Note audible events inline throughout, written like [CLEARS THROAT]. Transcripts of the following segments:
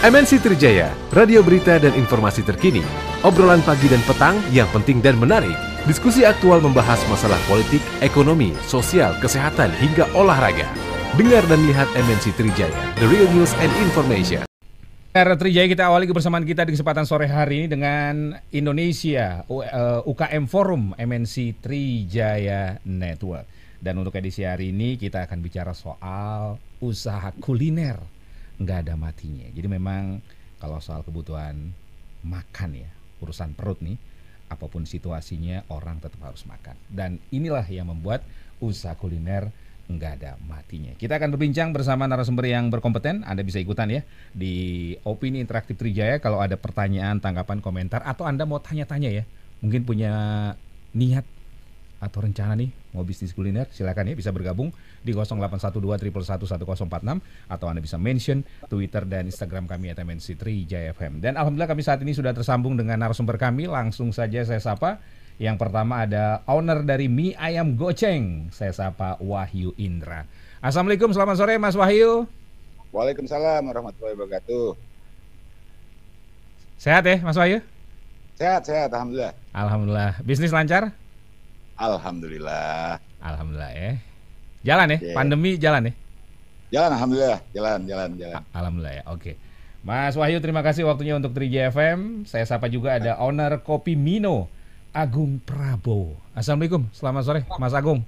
MNC Trijaya, radio berita dan informasi terkini. Obrolan pagi dan petang yang penting dan menarik. Diskusi aktual membahas masalah politik, ekonomi, sosial, kesehatan, hingga olahraga. Dengar dan lihat MNC Trijaya, the real news and information. Trijaya kita awali kebersamaan kita di kesempatan sore hari ini dengan Indonesia UKM Forum MNC Trijaya Network. Dan untuk edisi hari ini kita akan bicara soal usaha kuliner nggak ada matinya. Jadi memang kalau soal kebutuhan makan ya, urusan perut nih, apa pun situasinya orang tetap harus makan. Dan inilah yang membuat usaha kuliner nggak ada matinya. Kita akan berbincang bersama narasumber yang berkompeten. Anda bisa ikutan ya di Opini Interaktif Trijaya kalau ada pertanyaan, tanggapan, komentar atau Anda mau tanya-tanya ya. Mungkin punya niat atau rencana nih mau bisnis kuliner silakan ya bisa bergabung di 0812 atau Anda bisa mention Twitter dan Instagram kami at MNC3 JFM. Dan alhamdulillah kami saat ini sudah tersambung dengan narasumber kami langsung saja saya sapa yang pertama ada owner dari mie ayam goceng saya sapa Wahyu Indra. Assalamualaikum selamat sore Mas Wahyu. Waalaikumsalam warahmatullahi wabarakatuh. Sehat ya Mas Wahyu? Sehat, sehat, alhamdulillah. Alhamdulillah. Bisnis lancar? Alhamdulillah. Alhamdulillah ya. Jalan ya, yeah. pandemi jalan ya. Jalan, alhamdulillah, jalan, jalan, jalan. Alhamdulillah ya, oke. Mas Wahyu, terima kasih waktunya untuk 3 FM. Saya sapa juga ada owner Kopi Mino, Agung Prabowo. Assalamualaikum, selamat sore, Mas Agung.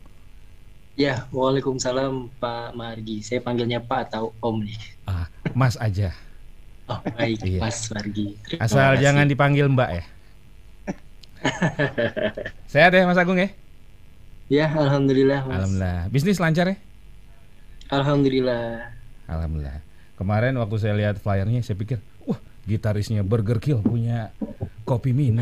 Ya, waalaikumsalam Pak Margi. Saya panggilnya Pak atau Om nih. Ah, Mas aja. Oh baik, iya. Mas Margi. Terima Asal kasih. jangan dipanggil Mbak ya. [LAUGHS] Sehat ya Mas Agung ya? Ya, alhamdulillah. Mas. Alhamdulillah. Bisnis lancar ya? Alhamdulillah. Alhamdulillah. Kemarin waktu saya lihat flyernya, saya pikir, wah gitarisnya Burger Kill punya kopi Mino.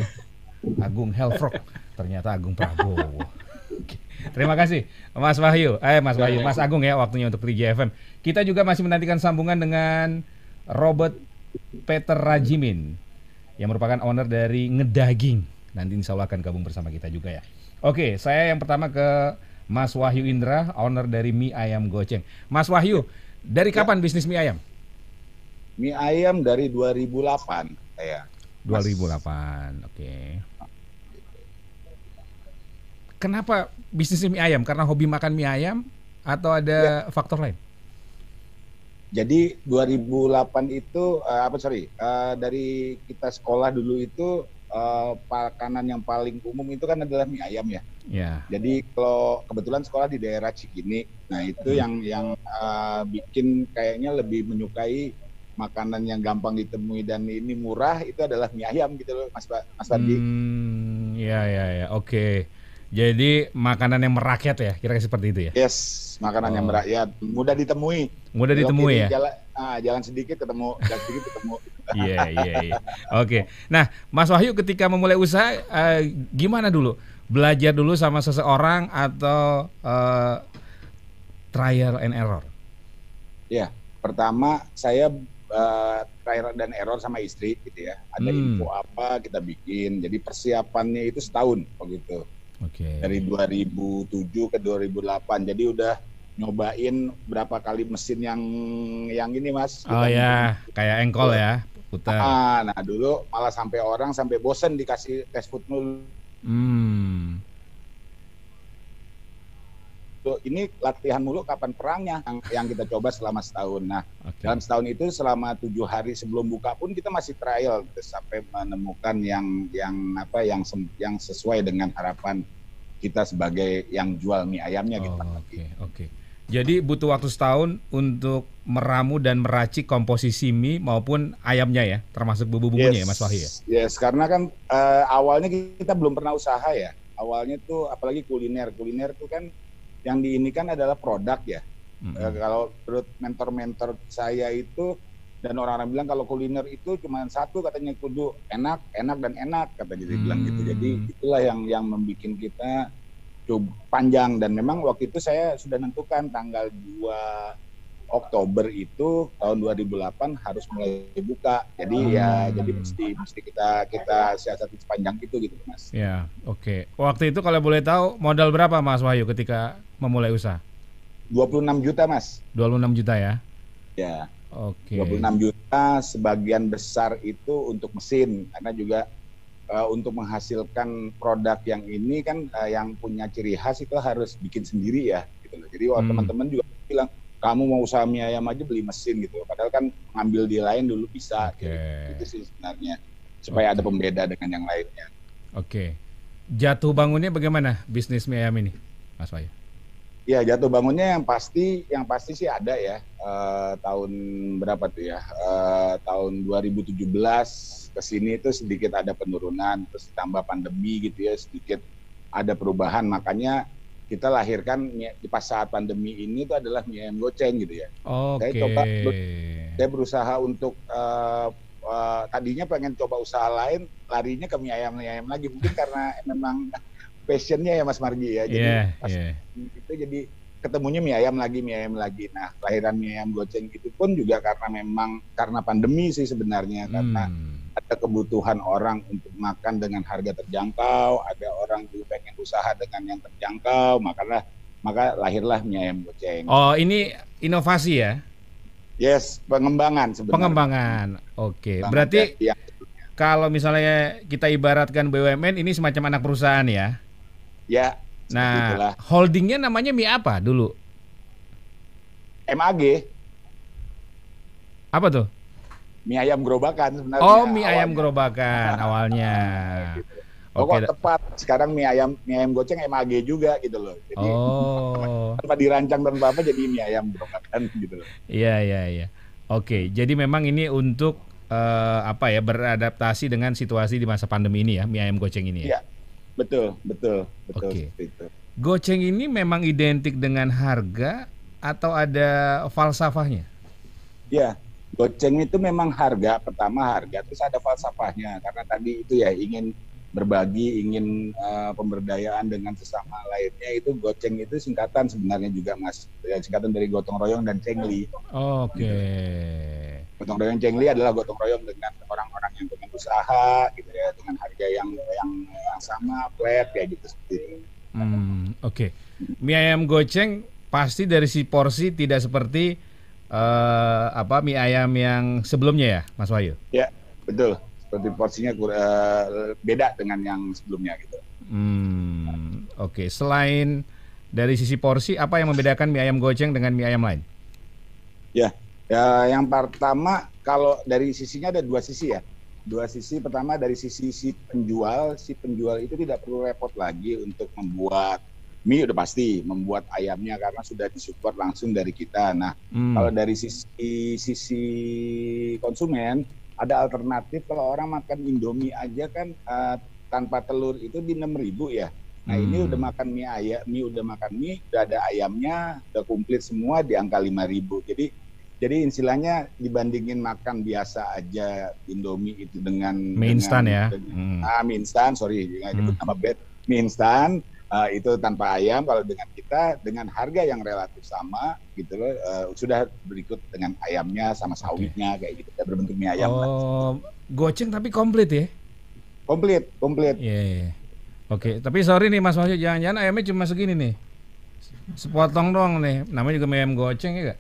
Agung Helfrog. Ternyata Agung Prabowo. [LAUGHS] Terima kasih Mas Wahyu, eh Mas Wahyu, Mas Agung ya waktunya untuk 3 FM. Kita juga masih menantikan sambungan dengan Robert Peter Rajimin yang merupakan owner dari Ngedaging. Nanti insya Allah akan gabung bersama kita juga ya. Oke, saya yang pertama ke Mas Wahyu Indra, owner dari mie ayam goceng. Mas Wahyu, dari kapan ya. bisnis mie ayam? Mie ayam dari 2008 saya. 2008, oke. Kenapa bisnis mie ayam? Karena hobi makan mie ayam atau ada ya. faktor lain? Jadi 2008 itu uh, apa sorry uh, dari kita sekolah dulu itu uh, makanan yang paling umum itu kan adalah mie ayam ya. Yeah. Jadi kalau kebetulan sekolah di daerah Cikini, nah itu hmm. yang yang uh, bikin kayaknya lebih menyukai makanan yang gampang ditemui dan ini murah itu adalah mie ayam gitu loh Mas Mas Fadli. Hmm, ya ya ya, oke. Jadi makanan yang merakyat ya, kira-kira seperti itu ya? Yes, makanan oh. yang merakyat, mudah ditemui. Mudah ditemui ya. Jalan, ah, jalan sedikit ketemu, jalan sedikit ketemu. [LAUGHS] Iya iya iya. Oke. Nah, Mas Wahyu ketika memulai usaha uh, gimana dulu? Belajar dulu sama seseorang atau uh, trial and error? Ya, pertama saya uh, trial dan error sama istri gitu ya. Ada hmm. info apa kita bikin. Jadi persiapannya itu setahun begitu. Oke. Okay. Dari 2007 ke 2008. Jadi udah nyobain berapa kali mesin yang yang ini mas oh ya kayak engkol ya putar ah, nah dulu malah sampai orang sampai bosen dikasih tes food mulu hmm. ini latihan mulu kapan perangnya yang, yang kita coba selama setahun nah okay. dalam setahun itu selama tujuh hari sebelum buka pun kita masih trial sampai menemukan yang yang apa yang yang sesuai dengan harapan kita sebagai yang jual mie ayamnya gitu. oh, gitu. Oke, okay, oke. Okay. Jadi butuh waktu setahun untuk meramu dan meracik komposisi mie maupun ayamnya ya, termasuk bumbu-bumbunya yes, ya Mas Wahyu ya? Yes, karena kan uh, awalnya kita belum pernah usaha ya. Awalnya tuh apalagi kuliner, kuliner tuh kan yang diinikan adalah produk ya. Mm -hmm. uh, kalau menurut mentor-mentor saya itu dan orang-orang bilang kalau kuliner itu cuma satu katanya kudu enak, enak dan enak kata dia hmm. bilang gitu. Jadi mm. itulah yang yang membuat kita cukup panjang dan memang waktu itu saya sudah nentukan tanggal 2 Oktober itu tahun 2008 harus mulai buka. Jadi hmm. ya jadi mesti mesti kita kita siasati sepanjang itu gitu Mas. Ya, oke. Okay. Waktu itu kalau boleh tahu modal berapa Mas Wahyu ketika memulai usaha? 26 juta Mas. 26 juta ya. Ya. Oke. 26 juta sebagian besar itu untuk mesin karena juga uh, untuk menghasilkan produk yang ini kan uh, yang punya ciri khas itu harus bikin sendiri ya gitu loh. Jadi Hmm. teman-teman juga bilang kamu mau usaha mie ayam aja beli mesin gitu. Padahal kan ngambil di lain dulu bisa. Oke. Gitu. Itu sih sebenarnya supaya ada Oke. pembeda dengan yang lainnya. Oke. Jatuh bangunnya bagaimana bisnis mie ayam ini, Mas Wahyu? Ya jatuh bangunnya yang pasti yang pasti sih ada ya Eh, tahun berapa tuh ya? Eh, tahun 2017 ke sini itu sedikit ada penurunan terus ditambah pandemi gitu ya sedikit ada perubahan. Makanya kita lahirkan di pas saat pandemi ini itu adalah mie ayam goceng gitu ya. Oke. coba saya berusaha untuk eh, eh, tadinya pengen coba usaha lain larinya ke mie ayam mie ayam lagi. Mungkin karena [LAUGHS] memang passionnya ya Mas Margi ya jadi pas iya. itu jadi ketemunya mie ayam lagi mie ayam lagi nah kelahiran mie ayam goceng itu pun juga karena memang karena pandemi sih sebenarnya karena Hmm. ada kebutuhan orang untuk makan dengan harga terjangkau ada orang juga pengen usaha dengan yang terjangkau makanya maka lahirlah mie ayam goceng Oh, ini inovasi ya? yes pengembangan sebenarnya Pengembangan. Oke. Pengembangan Berarti ya, kalau misalnya kita ibaratkan BUMN ini semacam anak perusahaan ya. Ya seperti itulah. Nah, holdingnya namanya mie apa dulu? MAG Apa tuh? mie ayam gerobakan sebenarnya Oh, mie ayam awalnya. gerobakan [LAUGHS] awalnya. Gitu. Oke. Pokok tepat sekarang mie ayam mie ayam goceng MAG juga gitu loh jadi Oh, [LAUGHS] tanpa dirancang tanpa apa jadi mie ayam gerobakan gitu loh iya iya iya. Oke, jadi memang ini untuk eh, apa ya beradaptasi dengan situasi di masa pandemi ini ya, mie ayam goceng ini ya. Iya. Betul betul betul seperti itu. Goceng ini memang identik dengan harga atau ada falsafahnya? Ya, goceng itu memang harga pertama harga terus ada falsafahnya. Karena tadi itu ya ingin berbagi, ingin eh, pemberdayaan dengan sesama lainnya itu goceng itu singkatan sebenarnya juga Mas. Ya, singkatan dari gotong royong dan cengli. Oke. Gotong royong cengli adalah gotong royong dengan orang-orang yang pengen usaha gitu ya dengan harga yang yang, yang sama flat kayak gitu seperti itu. Hmm, oke. Mie ayam goceng pasti dari si porsi tidak seperti eh, apa mie ayam yang sebelumnya ya, Mas Wahyu? Ya, betul. Seperti porsinya eh, beda dengan yang sebelumnya gitu. Hmm, oke. Selain dari sisi porsi, apa yang membedakan mie ayam goceng dengan mie ayam lain? Ya, yang pertama kalau dari sisinya ada dua sisi ya. Dua sisi pertama dari sisi si penjual, si penjual itu tidak perlu repot lagi untuk membuat mie udah pasti, membuat ayamnya karena sudah disupport langsung dari kita. Nah, Hmm, kalau dari sisi sisi konsumen ada alternatif kalau orang makan Indomie aja kan eh, tanpa telur itu di 6.000 ya. Nah, ini Hmm. udah makan mie ayam, mie udah makan mie, udah ada ayamnya, udah komplit semua di angka 5.000. Jadi jadi istilahnya dibandingin makan biasa aja Indomie itu dengan mie instan ya. dengan- Hmm. Ah, mie instan, sorry, nyebut Hmm. nama bed. Mie instan eh, itu tanpa ayam. Kalau dengan kita dengan harga yang relatif sama, gitu loh. eh, sudah berikut dengan ayamnya sama sawitnya kayak gitu. Ya, berbentuk mie ayam. Oh, goceng tapi komplit ya? Komplit, komplit. Iya. iya. Oke, tapi sorry nih Mas Wahyu, jangan-jangan ayamnya cuma segini nih. Sepotong doang nih. Namanya juga mie ayam goceng ya gak?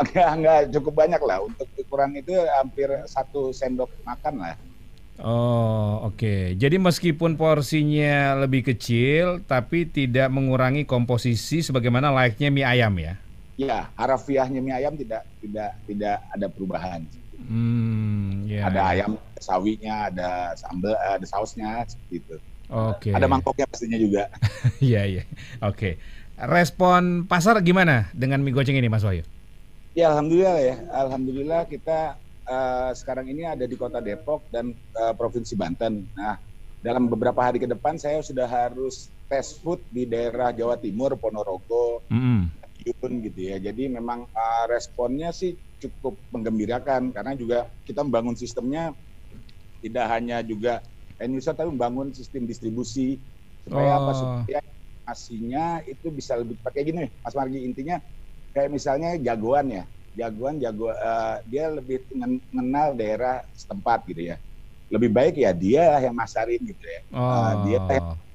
Enggak, enggak cukup banyak lah. Untuk ukuran itu hampir satu sendok makan lah. Oh, oke. Jadi meskipun porsinya lebih kecil, tapi tidak mengurangi komposisi sebagaimana layaknya mie ayam ya. Ya, harafiahnya mie ayam tidak tidak tidak ada perubahan. Hmm, ya. ada ayam, ada sawinya, ada sambal, ada sausnya seperti itu. Oke. Ada mangkoknya pastinya juga. [LAUGHS] Iya, iya. Oke. Respon pasar gimana dengan mie goceng ini, Mas Wahyu? Ya alhamdulillah ya, alhamdulillah kita eh, sekarang ini ada di kota Depok dan eh, provinsi Banten. Nah dalam beberapa hari ke depan saya sudah harus tes food di daerah Jawa Timur, Ponorogo. Madiun gitu ya. Jadi memang eh, responnya sih cukup menggembirakan karena juga kita membangun sistemnya tidak hanya juga end user tapi membangun sistem distribusi supaya apa Oh. supaya informasinya itu bisa lebih pakai gini Mas Margi intinya kayak misalnya jagoan ya jagoan jago eh, dia lebih men- mengenal daerah setempat gitu ya lebih baik ya dia yang masarin gitu ya Oh. dia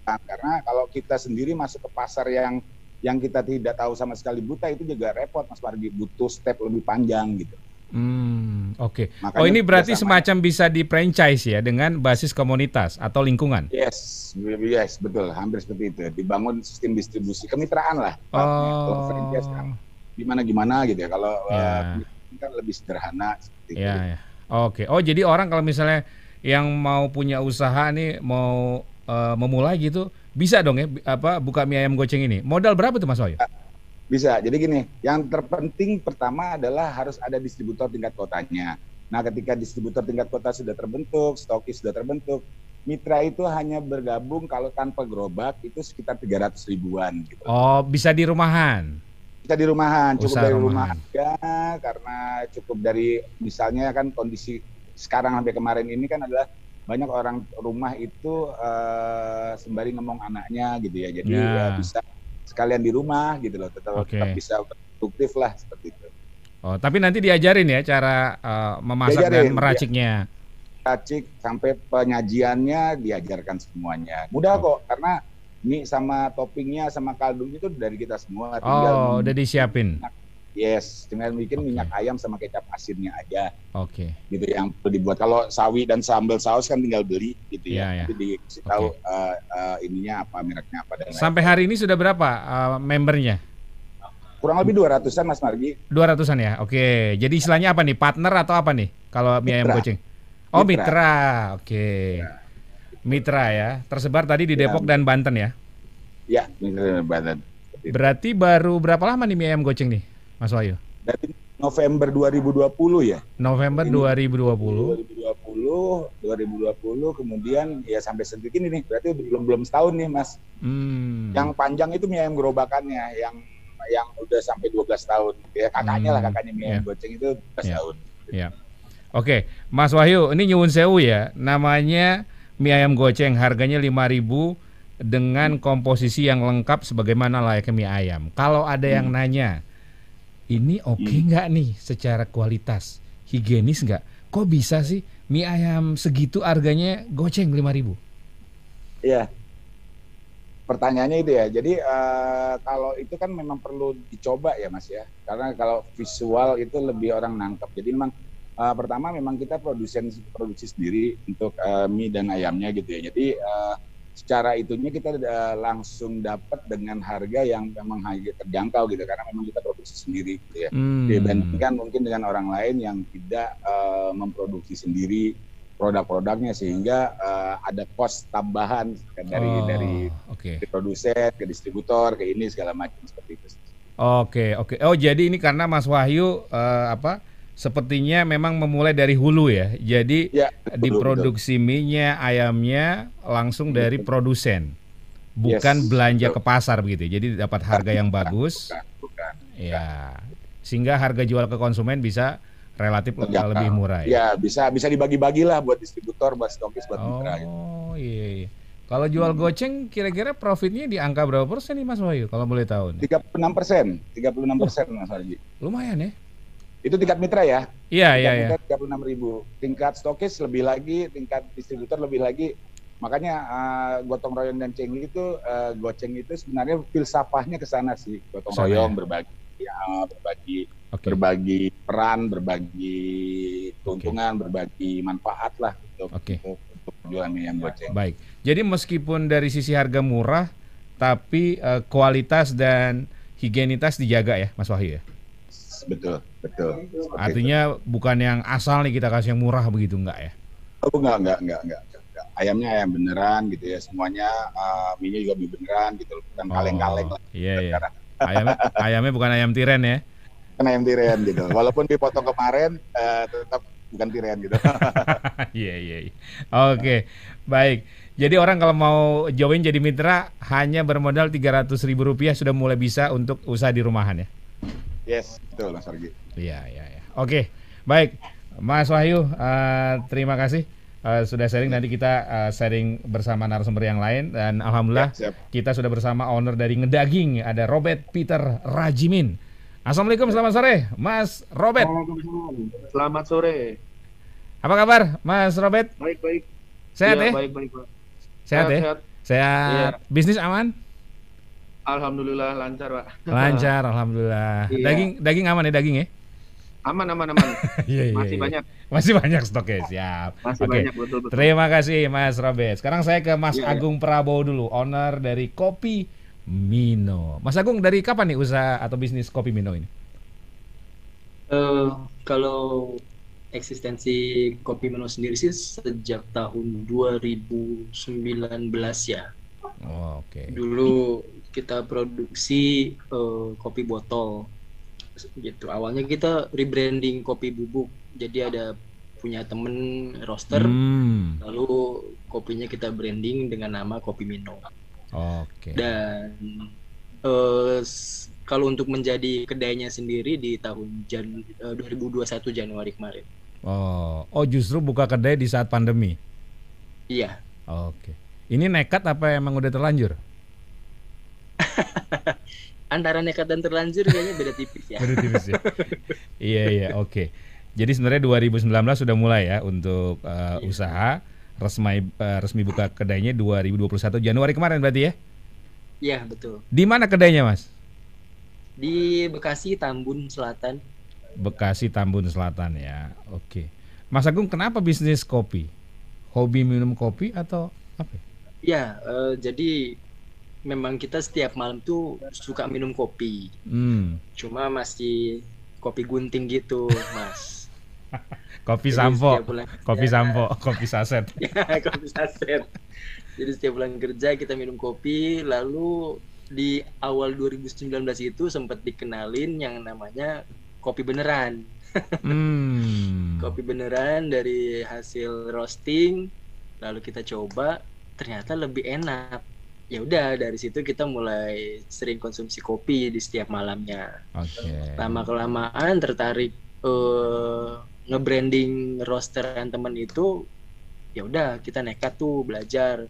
Nah, karena kalau kita sendiri masuk ke pasar yang yang kita tidak tahu sama sekali buta itu juga repot Mas Margi butuh step lebih panjang gitu Hmm, oke. Makanya Oh, ini berarti semacam bisa di franchise ya dengan basis komunitas atau lingkungan. Yes, yes betul, hampir seperti itu. Dibangun sistem distribusi kemitraan lah. Oh. franchise kan gimana gimana gitu ya. Kalau Ya. eh, ini kan lebih sederhana seperti itu. Ya, ya. Oke. Oh, jadi orang kalau misalnya yang mau punya usaha nih mau eh, memulai gitu, bisa dong ya apa buka mie ayam goceng ini. Modal berapa tuh Mas Wahyu? Bisa. Jadi gini, yang terpenting pertama adalah harus ada distributor tingkat kotanya. Nah, ketika distributor tingkat kota sudah terbentuk, stokis sudah terbentuk, mitra itu hanya bergabung kalau tanpa gerobak itu sekitar 300 ribuan gitu. Oh, bisa di rumahan. Kita di rumahan, cukup Usaha dari rumahan. rumah aja karena cukup dari misalnya kan kondisi sekarang sampai kemarin ini kan adalah banyak orang rumah itu eh, sembari ngomong anaknya gitu ya. Jadi Ya. ya bisa sekalian di rumah gitu loh, tetap, Oke. tetap bisa produktif lah seperti itu. Oh, tapi nanti diajarin ya cara eh, memasak dan Diajarin, meraciknya. Racik sampai penyajiannya diajarkan semuanya. Mudah kok karena mie sama toppingnya sama kaldunya itu dari kita semua. Oh, udah disiapin. yes, tinggal bikin Oke. minyak ayam sama kecap asinnya aja. Oke. gitu yang perlu dibuat kalau sawi dan sambal saus kan tinggal beli gitu Iya, ya, iya. nanti dikasih tahu eh, eh, ininya apa mereknya apa dan lain. Sampai hari ini sudah berapa eh, membernya? kurang lebih 200-an Mas Margi 200-an ya. Oke. Jadi istilahnya apa nih? Partner atau apa nih? Kalau mie ayam goceng. Oh, mitra. Mitra. Oke. Mitra ya. Tersebar tadi di Ya. Depok dan Banten ya. ya bener badan Berarti baru berapa lama nih mie ayam goceng nih, Mas Wahyu? dari November 2020 ya November Ini. 2020. 2020 2020 kemudian ya sampai sedetik ini nih berarti belum belum setahun nih Mas Hmm. yang panjang itu mie ayam gerobakannya yang yang udah sampai 12 tahun ya kakaknya lah Hmm, kakaknya mie ayam iya. goceng itu 12 Iya. tahun Ya. Oke, Mas Wahyu, ini nyuwun sewu ya. Namanya mie ayam goceng, harganya 5.000 dengan komposisi yang lengkap sebagaimana layaknya mie ayam. Kalau ada yang nanya, ini oke Hmm. nggak nih secara kualitas, higienis nggak? Kok bisa sih mie ayam segitu harganya goceng 5.000? Iya. Pertanyaannya itu ya. Jadi eh, kalau itu kan memang perlu dicoba ya Mas ya. Karena kalau visual itu lebih orang nangkep. Jadi memang eh, pertama memang kita produsen produksi sendiri untuk eh, mie dan ayamnya gitu ya. Jadi eh, secara itunya kita eh, langsung dapat dengan harga yang memang harga terjangkau gitu karena memang kita produksi sendiri gitu ya. Hmm. Dibandingkan mungkin dengan orang lain yang tidak eh, memproduksi sendiri produk-produknya sehingga eh, ada kos tambahan dari Oh, dari ke produsen, ke distributor, ke ini segala macam seperti itu. Oke, oke. Oh, jadi ini karena Mas Wahyu eh, apa? Sepertinya memang memulai dari hulu ya. Jadi Ya, betul, diproduksi mie-nya, ayamnya langsung dari produsen. Bukan Yes, belanja betul. ke pasar begitu. ya. Jadi dapat harga yang bagus. Bukan, bukan. Ya. Sehingga harga jual ke konsumen bisa relatif Terjangkau. lebih murah ya. Ya, bisa bisa dibagi-bagi lah buat distributor, buat stokis, buat mitra. gitu. Oh, iya. iya. Kalau jual goceng kira-kira profitnya di angka berapa persen nih Mas Wahyu kalau boleh tahu nih? 36 persen, 36 persen Mas Haji. Lumayan ya. Itu tingkat mitra ya. Iya, iya, tingkat iya. mitra 36 ribu. Tingkat stokis lebih lagi, tingkat distributor lebih lagi. Makanya eh, gotong royong dan ceng itu eh, goceng itu sebenarnya filsafahnya ke sana sih. Gotong royong ya? berbagi ya, berbagi Oke. berbagi peran, berbagi keuntungan, berbagi manfaat lah untuk untuk jualan ayam goceng. Baik. Jadi meskipun dari sisi harga murah, tapi eh, kualitas dan higienitas dijaga ya, Mas Wahyu ya. Betul, betul. Seperti itu. Artinya bukan yang asal nih kita kasih yang murah begitu enggak ya? Oh enggak, enggak, enggak, enggak, enggak. Ayamnya ayam beneran gitu ya, semuanya uh, mie juga mie beneran gitu, bukan kaleng-kaleng lah. Iya, iya. Ayamnya, ayamnya bukan ayam tiren ya. Kan ayam tiren gitu. Walaupun dipotong kemarin, eh, tetap bukan tiren gitu. [LAUGHS] Iya, iya, iya. Oke, baik. Jadi orang kalau mau join jadi mitra hanya bermodal 300 ribu rupiah sudah mulai bisa untuk usaha di rumahan ya. Yes, betul Mas Argi. Iya, iya, iya. Oke, baik. Mas Wahyu, eh, terima kasih eh, sudah sharing. Nanti kita eh, sharing bersama narasumber yang lain dan alhamdulillah Ya, siap. kita sudah bersama owner dari Ngedaging ada Robert Peter Rajimin. Assalamualaikum, selamat sore, Mas Robert. Waalaikumsalam. Selamat sore. Apa kabar, Mas Robert? Baik baik. Sehat Iya, ya? Baik baik Pak. Sehat ya? Sehat. Sehat. Bisnis aman? Alhamdulillah lancar Pak. Lancar, alhamdulillah. Iya. Daging daging aman ya daging ya? Aman, aman, aman. [LAUGHS] Iya, iya, Masih iya. banyak, Masih banyak stoknya, siap. masih Oke. banyak betul betul. Terima kasih Mas Robert. Sekarang saya ke Mas Iya, iya. Agung Prabowo dulu, owner dari Kopi Mino. Mas Agung dari kapan nih usaha atau bisnis Kopi Mino ini? Eh, kalau eksistensi Kopi Meno sendiri sih sejak tahun 2019 ya. Oh, Oke. Dulu kita produksi eh, kopi botol gitu. Awalnya kita rebranding kopi bubuk. Jadi ada punya temen roaster, Hmm, lalu kopinya kita branding dengan nama Kopi Mino. Oke. Dan eh, s- kalau untuk menjadi kedainya sendiri di tahun Jan, eh, 2021 Januari kemarin. Oh, oh justru buka kedai di saat pandemi. Iya. Oke. Ini nekat apa emang udah terlanjur? [LAUGHS] Antara nekat dan terlanjur kayaknya beda tipis ya. Beda tipis ya. iya iya oke. Jadi sebenarnya 2019 sudah mulai ya untuk uh, Iya. usaha resmi uh, resmi buka kedainya 2021 Januari kemarin berarti ya. Iya, betul. Di mana kedainya Mas? Di Bekasi Tambun Selatan. Bekasi Tambun Selatan ya. Oke. Mas Agung kenapa bisnis kopi? Hobi minum kopi atau apa? Ya, eh, jadi memang kita setiap malam tuh suka minum kopi. Hmm, Cuma masih kopi gunting gitu, Mas. [LAUGHS] kopi Jadi sampo, kopi Ya. sampo, kopi saset. [LAUGHS] Ya, kopi saset. Jadi setiap pulang kerja kita minum kopi, lalu di awal 2019 itu sempat dikenalin yang namanya kopi beneran. Hmm. [LAUGHS] Kopi beneran dari hasil roasting, lalu kita coba, ternyata lebih enak. Ya udah dari situ kita mulai sering konsumsi kopi di setiap malamnya. Oke. Lama kelamaan tertarik eh nge-branding roasteran temen itu, ya udah kita nekat tuh belajar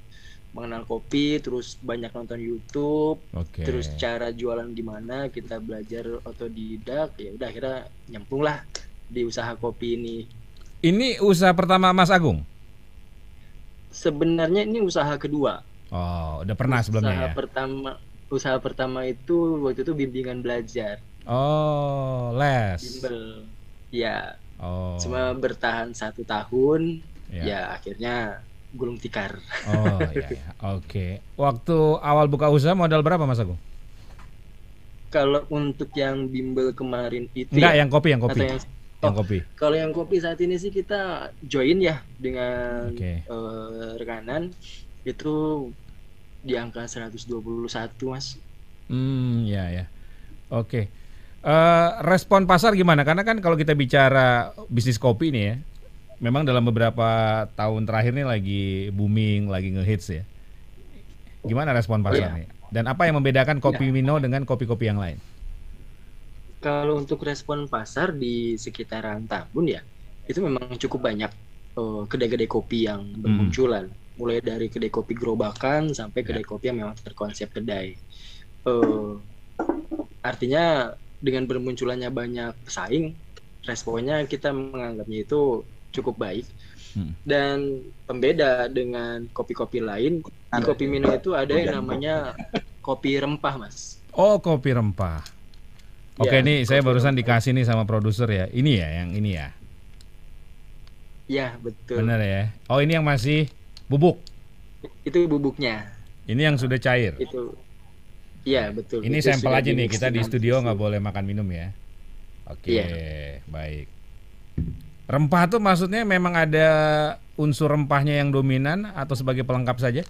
mengenal kopi, terus banyak nonton YouTube, Oke. terus cara jualan gimana kita belajar otodidak, ya udah akhirnya nyemplung lah di usaha kopi ini. Ini usaha pertama Mas Agung. Sebenarnya ini usaha kedua. Oh, udah pernah sebelumnya usaha ya. pertama usaha pertama itu waktu itu bimbingan belajar, Oh, les. bimbel. Ya, Oh. cuma bertahan satu tahun, ya. ya akhirnya gulung tikar. Oh, iya, iya. Oke. Waktu awal buka usaha modal berapa Mas Agung? Kalau untuk yang bimbel kemarin itu Enggak, ya, yang kopi, yang kopi. atau yang Yang kopi. kalau yang kopi saat ini sih kita join ya dengan Oke. eh, rekanan itu di angka 121 mas. Hmm, ya ya. Oke. Eh, respon pasar gimana? Karena kan kalau kita bicara bisnis kopi nih ya, memang dalam beberapa tahun terakhir nih lagi booming, lagi ngehits ya. Gimana respon pasar iya. nih? Dan apa yang membedakan kopi Mino dengan kopi-kopi yang lain? Kalau untuk respon pasar di sekitaran Tambun ya, itu memang cukup banyak eh, kedai-kedai kopi yang bermunculan. Mulai dari kedai kopi gerobakan sampai kedai kopi yang memang terkonsep kedai. Eh, artinya dengan bermunculannya banyak pesaing, responnya kita menganggapnya itu cukup baik. Hmm. Dan pembeda dengan kopi-kopi lain, di kopi Mino itu ada yang namanya kopi rempah, Mas. Oh, kopi rempah. Oke, Ya, nih saya barusan rempah. dikasih nih sama produser ya. Ini ya, yang ini ya. Ya, betul. Benar ya. Oh, ini yang masih bubuk. Itu bubuknya. Ini yang sudah cair. Itu Iya, betul. Ini Itu sampel aja nih. Kita di studio nggak boleh makan minum ya. Oke, Iya. baik. Rempah tuh maksudnya memang ada unsur rempahnya yang dominan atau sebagai pelengkap saja?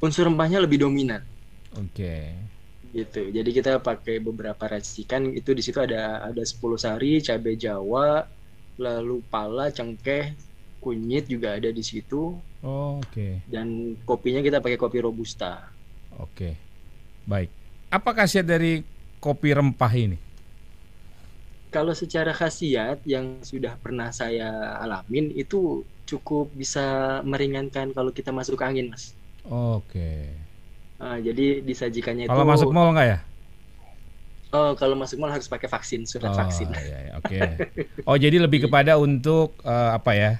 Unsur rempahnya lebih dominan Oke. gitu. Jadi kita pakai beberapa racikan itu di situ ada ada 10 sari, cabai Jawa, lalu pala, cengkeh, kunyit juga ada di situ Oh, Oke, dan kopinya kita pakai kopi robusta. oke, baik. Apa khasiat dari kopi rempah ini? Kalau secara khasiat yang sudah pernah saya alamin itu cukup bisa meringankan kalau kita masuk angin, Mas. Oke. Ah, jadi disajikannya itu Kalau masuk mall nggak ya? Oh, kalau masuk mall harus pakai vaksin, surat Oh, vaksin. iya, iya, oke. [LAUGHS] Oh, jadi lebih kepada untuk eh, apa ya?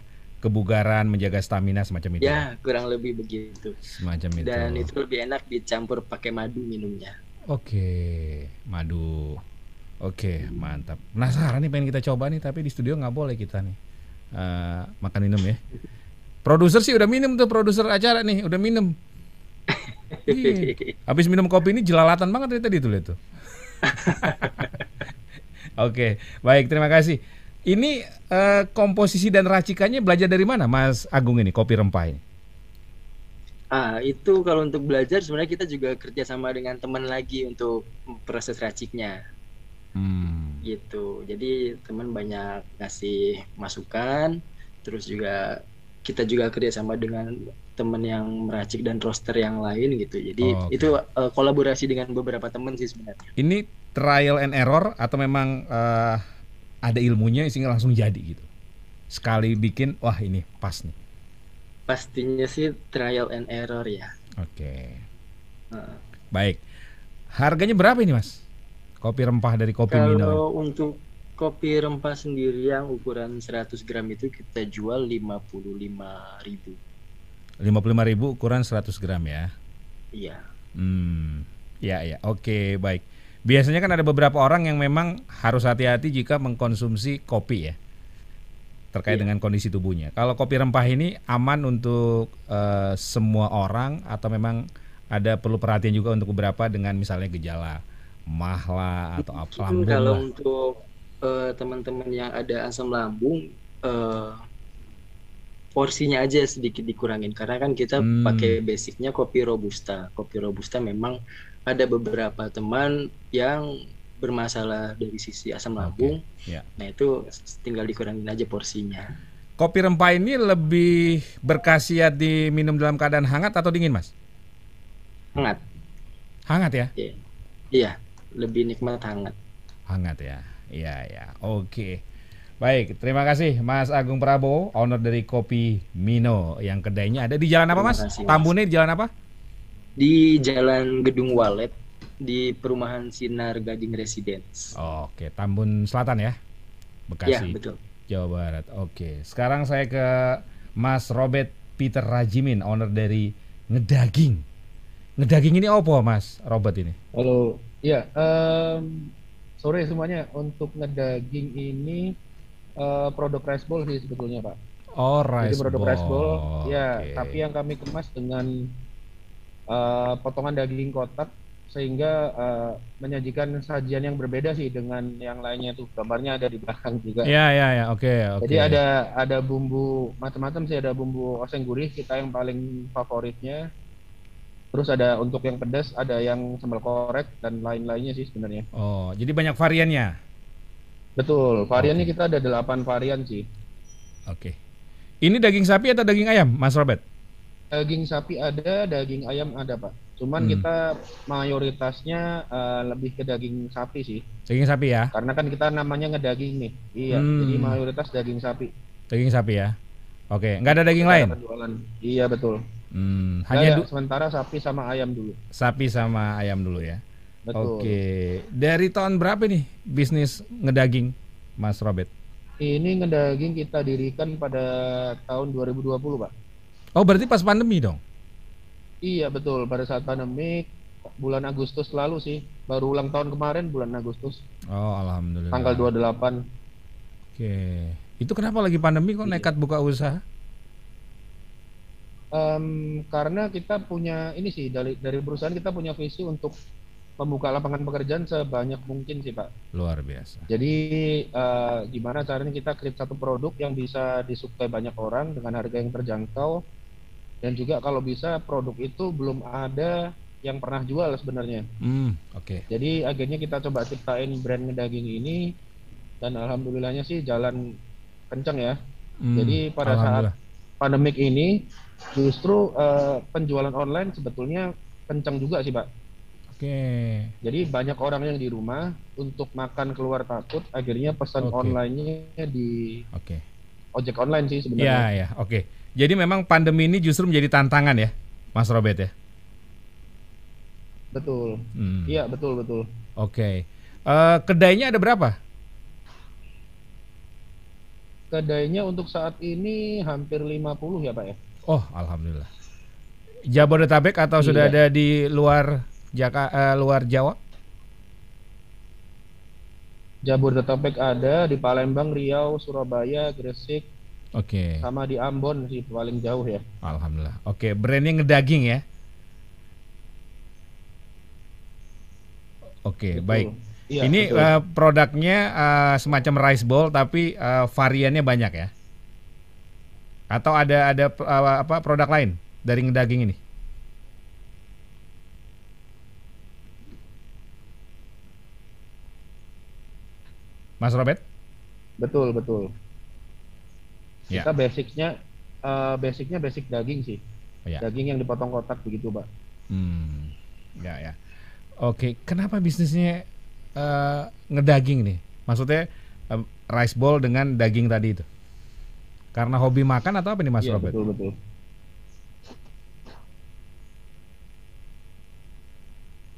Kebugaran, menjaga stamina semacam itu. Ya, kurang lebih begitu. Semacam itu. Dan itu lebih enak dicampur pakai madu minumnya. Oke, madu. Oke, mantap. Penasaran nih pengen kita coba nih, tapi di studio nggak boleh kita nih uh, makan minum ya. Produser sih udah minum tuh, produser acara nih udah minum. [LAUGHS] Iya. Habis minum kopi ini jelalatan banget dari tadi tuh lihat tuh. [LAUGHS] Oke, baik terima kasih. Ini uh, komposisi dan racikannya belajar dari mana, Mas Agung ini kopi rempah ini? Ah, itu kalau untuk belajar sebenarnya kita juga kerjasama dengan teman lagi untuk proses raciknya. Hmm. Gitu. Jadi teman banyak ngasih masukan, terus juga kita juga kerjasama dengan teman yang meracik dan roster yang lain gitu. Jadi oh, okay. itu uh, kolaborasi dengan beberapa teman sih sebenarnya. Ini trial and error atau memang uh, ada ilmunya sehingga langsung jadi gitu. Sekali bikin, wah ini pas nih. Pastinya sih trial and error ya. Oke. Okay. Uh. Baik. Harganya berapa ini mas? Kopi rempah dari Kopi Kalau Mino. Kalau untuk kopi rempah sendiri yang ukuran 100 gram itu kita jual 55 ribu. 55 ribu ukuran 100 gram ya? Iya. Hmm, ya ya, oke baik. Biasanya kan ada beberapa orang yang memang harus hati-hati jika mengkonsumsi kopi ya, terkait iya. dengan kondisi tubuhnya. Kalau kopi rempah ini aman untuk uh, semua orang atau memang ada perlu perhatian juga untuk beberapa dengan misalnya gejala mahla atau apa lambung Kalau untuk uh, teman-teman yang ada asam lambung uh, porsinya aja sedikit dikurangin karena kan kita hmm. pakai basicnya kopi robusta kopi robusta memang ada beberapa teman yang bermasalah dari sisi asam lambung okay. Ya. yeah. nah itu tinggal dikurangin aja porsinya kopi rempah ini lebih berkhasiat diminum dalam keadaan hangat atau dingin mas hangat hangat ya iya, iya lebih nikmat hangat hangat ya Iya ya, oke. Baik, terima kasih Mas Agung Prabowo, owner dari Kopi Mino yang kedainya ada di jalan apa Mas? Tambunnya di jalan apa? Di Jalan Gedung Walet di Perumahan Sinar Gading Residence. Oke, Tambun Selatan ya, Bekasi. Iya betul. Jawa Barat. Oke, sekarang saya ke Mas Robert Peter Rajimin, owner dari Ngedaging. Ngedaging ini apa Mas Robert ini? Halo, ya um, sore semuanya untuk ngedaging ini uh, produk rice bowl sih sebetulnya pak. Oh rice Jadi produk bowl. rice bowl, ya. Tapi yang kami kemas dengan uh, potongan daging kotak sehingga uh, menyajikan sajian yang berbeda sih dengan yang lainnya tuh gambarnya ada di belakang juga. Iya iya iya oke oke. Jadi ada ada bumbu macam-macam sih ada bumbu oseng gurih kita yang paling favoritnya Terus ada untuk yang pedas, ada yang sambal korek dan lain-lainnya sih sebenarnya. Oh, jadi banyak variannya. Betul, variannya okay. kita ada delapan varian sih. Oke. Okay. Ini daging sapi atau daging ayam, Mas Robert? Daging sapi ada, daging ayam ada, Pak. Cuman hmm. kita mayoritasnya uh, lebih ke daging sapi sih. Daging sapi ya? Karena kan kita namanya ngedaging nih. Iya, hmm. jadi mayoritas daging sapi. Daging sapi ya. Oke, nggak ada daging lain? Iya betul. Hmm, hanya ya, sementara sapi sama ayam dulu. Sapi sama ayam dulu ya. Betul. Oke. Dari tahun berapa nih bisnis ngedaging, Mas Robert? Ini ngedaging kita dirikan pada tahun 2020, Pak. Oh, berarti pas pandemi dong? Iya, betul. Pada saat pandemi bulan Agustus lalu sih. Baru ulang tahun kemarin bulan Agustus. Oh, alhamdulillah. Tanggal 28. Oke. Itu kenapa lagi pandemi kok nekat buka usaha? um, karena kita punya ini sih dari dari perusahaan kita punya visi untuk membuka lapangan pekerjaan sebanyak mungkin sih pak. Luar biasa. Jadi uh, gimana caranya kita create satu produk yang bisa disukai banyak orang dengan harga yang terjangkau dan juga kalau bisa produk itu belum ada yang pernah jual sebenarnya. Hmm, Oke. Okay. Jadi akhirnya kita coba ciptain brand daging ini dan alhamdulillahnya sih jalan kencang ya. Hmm, Jadi pada saat pandemik ini justru uh, penjualan online sebetulnya kencang juga sih pak. Oke. Jadi banyak orang yang di rumah untuk makan keluar takut, akhirnya pesan okay. online-nya di okay. ojek online sih sebenarnya. Iya ya, oke. Jadi memang pandemi ini justru menjadi tantangan ya, Mas Robert ya. Betul. Hmm. Iya betul betul. Oke. Okay. Uh, eh, kedainya ada berapa? Kedainya untuk saat ini hampir 50 ya Pak ya. Oh, alhamdulillah. Jabodetabek atau iya. sudah ada di luar Jaka uh, luar Jawa? Jabodetabek ada, di Palembang, Riau, Surabaya, Gresik, Oke. Okay. Sama di Ambon sih paling jauh ya. Alhamdulillah. Oke, okay. brandnya ngedaging ya. Oke, okay, baik. Ya, Ini uh, produknya uh, semacam rice bowl tapi uh, variannya banyak ya. Atau ada ada uh, apa produk lain dari ngedaging ini? Mas Robert? Betul, betul. Ya. Kita basicnya uh, basicnya basic daging sih. Ya. Daging yang dipotong kotak begitu, Pak. Hmm. Ya, ya. Oke, kenapa bisnisnya uh, ngedaging nih? Maksudnya uh, rice bowl dengan daging tadi itu? Karena hobi makan atau apa nih Mas ya, Robert? Betul, betul.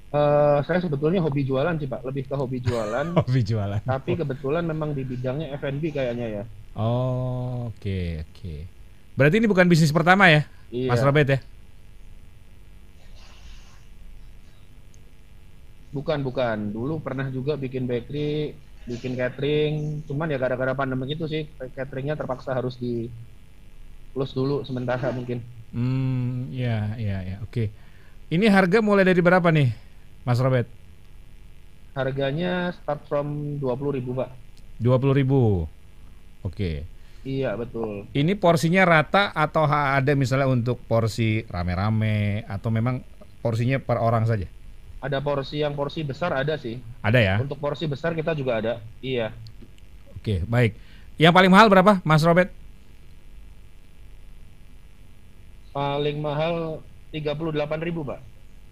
Uh, saya sebetulnya hobi jualan sih Pak, lebih ke hobi jualan. [LAUGHS] hobi jualan. Tapi kebetulan memang di bidangnya F&B kayaknya ya. Oh, oke okay, oke. Okay. Berarti ini bukan bisnis pertama ya, iya. Mas Robert ya? Bukan bukan. Dulu pernah juga bikin bakery, bikin catering. Cuman ya gara-gara pandemi itu sih cateringnya terpaksa harus di close dulu sementara mungkin. Hmm, ya ya ya. Oke. Okay. Ini harga mulai dari berapa nih? Mas Robert? Harganya start from 20 ribu Pak. 20 ribu. Oke. Iya betul. Ini porsinya rata atau ada misalnya untuk porsi rame-rame atau memang porsinya per orang saja? Ada porsi yang porsi besar ada sih. Ada ya? Untuk porsi besar kita juga ada. Iya. Oke, baik. Yang paling mahal berapa, Mas Robert? Paling mahal 38 ribu, Pak.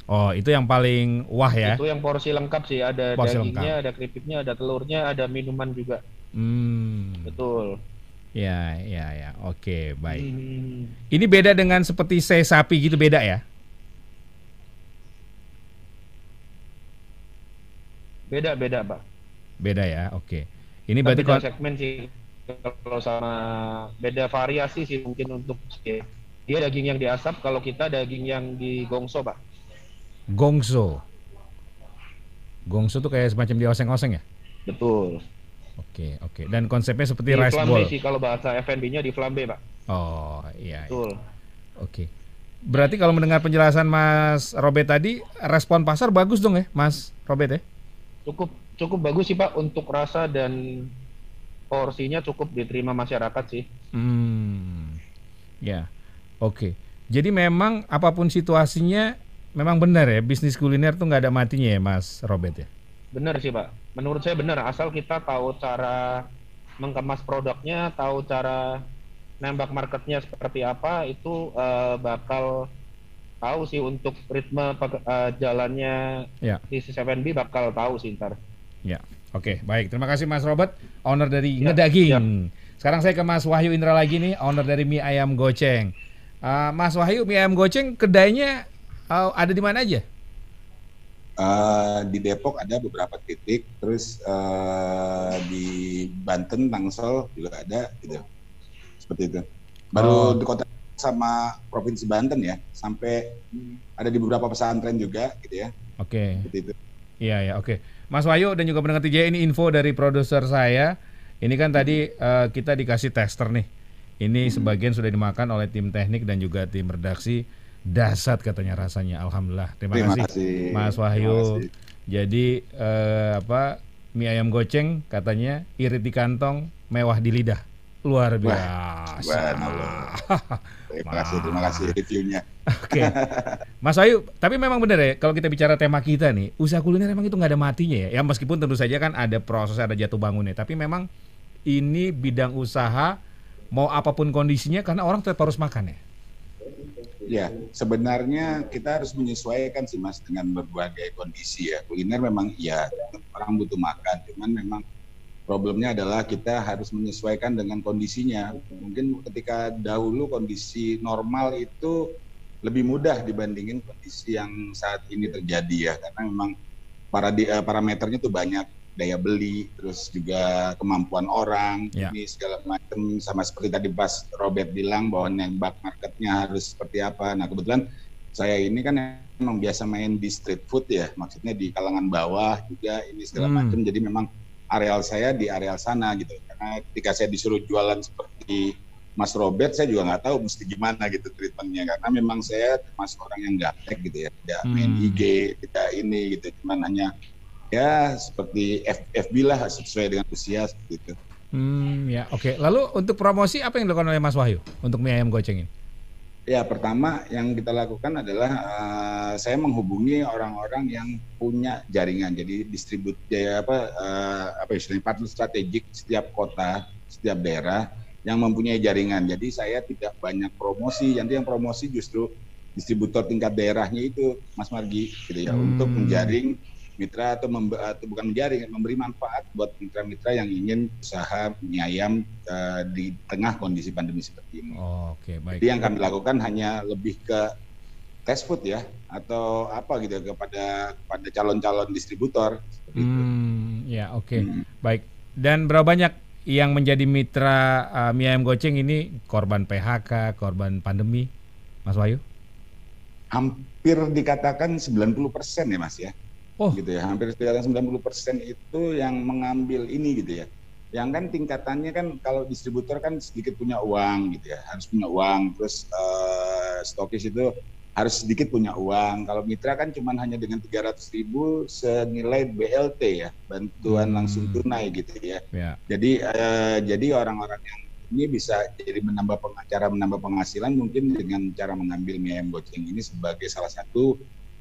Oh, itu yang paling wah ya. Itu yang porsi lengkap sih, ada porsi dagingnya, lengkap. ada keripiknya, ada telurnya, ada minuman juga. Hmm. Betul. Ya, ya, ya. Oke, baik. Hmm. Ini beda dengan seperti se sapi gitu beda ya? Beda, beda, Pak. Beda ya. Oke. Ini berarti beda segmen sih kalau sama beda variasi sih mungkin untuk dia daging yang diasap, kalau kita daging yang digongso, Pak. Gongso. Gongso tuh kayak semacam di oseng-oseng ya? Betul. Oke, oke. Dan konsepnya seperti di rice bowl. sih kalau bahasa F&B-nya di flambe, Pak. Oh, iya. iya. Betul. Oke. Berarti kalau mendengar penjelasan Mas Robert tadi, respon pasar bagus dong ya, Mas Robert ya? Cukup cukup bagus sih Pak untuk rasa dan porsinya cukup diterima masyarakat sih. Hmm. Ya. Oke. Jadi memang apa pun situasinya memang benar ya bisnis kuliner tuh nggak ada matinya ya Mas Robert ya? Benar sih Pak. Menurut saya benar asal kita tahu cara mengemas produknya, tahu cara nembak marketnya seperti apa itu uh, bakal tahu sih untuk ritme uh, jalannya ya. di C7B bakal tahu sih ntar. Ya, oke, baik. Terima kasih Mas Robert, owner dari ya, Ngedaging. Ya. Sekarang saya ke Mas Wahyu Indra lagi nih, owner dari mie ayam goceng. Uh, Mas Wahyu, mie ayam goceng kedainya uh, ada di mana aja? Uh, di Depok ada beberapa titik, terus uh, di Banten, Tangsel juga ada, gitu. Seperti itu. Baru oh. di kota sama provinsi Banten ya, sampai ada di beberapa pesantren juga, gitu ya. Oke. Okay. Seperti itu. Iya ya, oke. Okay. Mas Wayu dan juga pendengar TJ ini info dari produser saya. Ini kan tadi uh, kita dikasih tester nih. Ini hmm. sebagian sudah dimakan oleh tim teknik dan juga tim redaksi dasar katanya rasanya. Alhamdulillah. Terima, Terima kasih, kasih Mas Wahyu. Jadi eh, apa mie ayam goceng katanya irit di kantong, mewah di lidah. Luar biasa. Wah, [LAUGHS] terima kasih, terima kasih reviewnya. Oke, okay. [LAUGHS] Mas Wahyu. Tapi memang benar ya kalau kita bicara tema kita nih, usaha kuliner memang itu nggak ada matinya ya. Ya meskipun tentu saja kan ada proses, ada jatuh bangunnya. Tapi memang ini bidang usaha mau apa pun kondisinya karena orang tetap harus makan ya. Ya, sebenarnya kita harus menyesuaikan sih Mas dengan berbagai kondisi ya. Kuliner memang iya orang butuh makan, cuman memang problemnya adalah kita harus menyesuaikan dengan kondisinya. Mungkin ketika dahulu kondisi normal itu lebih mudah dibandingin kondisi yang saat ini terjadi ya, karena memang para eh, parameternya tuh banyak daya beli, terus juga kemampuan orang, ya. ini segala macam sama seperti tadi pas Robert bilang bahwa nembak marketnya harus seperti apa. Nah kebetulan saya ini kan memang biasa main di street food ya, maksudnya di kalangan bawah juga ini segala hmm. macam. Jadi memang areal saya di areal sana gitu karena ketika saya disuruh jualan seperti Mas Robert saya juga nggak tahu mesti gimana gitu treatmentnya karena memang saya termasuk orang yang gaptek gitu ya tidak hmm. main IG tidak ini gitu cuman hanya ya seperti FB lah sesuai dengan usia seperti itu. Hmm ya oke okay. lalu untuk promosi apa yang dilakukan oleh Mas Wahyu untuk mie ayam goceng ini? Ya pertama yang kita lakukan adalah uh, saya menghubungi orang-orang yang punya jaringan jadi distribut ya apa uh, apa istilahnya partner strategik setiap kota setiap daerah yang mempunyai jaringan. Jadi saya tidak banyak promosi, nanti yang promosi justru distributor tingkat daerahnya itu Mas Margi gitu ya hmm. untuk menjaring mitra atau, mem, atau bukan menjaring memberi manfaat buat mitra-mitra yang ingin usaha mie ayam uh, di tengah kondisi pandemi seperti ini. Oh, Oke, okay, baik. Jadi yang kami lakukan hanya lebih ke test food ya atau apa gitu kepada kepada calon-calon distributor. hmm, ya oke, okay. hmm. baik. Dan berapa banyak yang menjadi mitra uh, mie ayam goceng ini korban PHK, korban pandemi, Mas Wahyu? Hampir dikatakan 90 persen ya Mas ya. Oh. Gitu ya, hampir dikatakan 90 persen itu yang mengambil ini gitu ya. Yang kan tingkatannya kan kalau distributor kan sedikit punya uang gitu ya, harus punya uang. Terus uh, stokis itu harus sedikit punya uang. Kalau mitra kan cuma hanya dengan 300 ribu senilai BLT ya, bantuan hmm. langsung tunai gitu ya. ya. Jadi uh, jadi orang-orang yang ini bisa jadi menambah cara menambah penghasilan mungkin dengan cara mengambil mie ayam goceng ini sebagai salah satu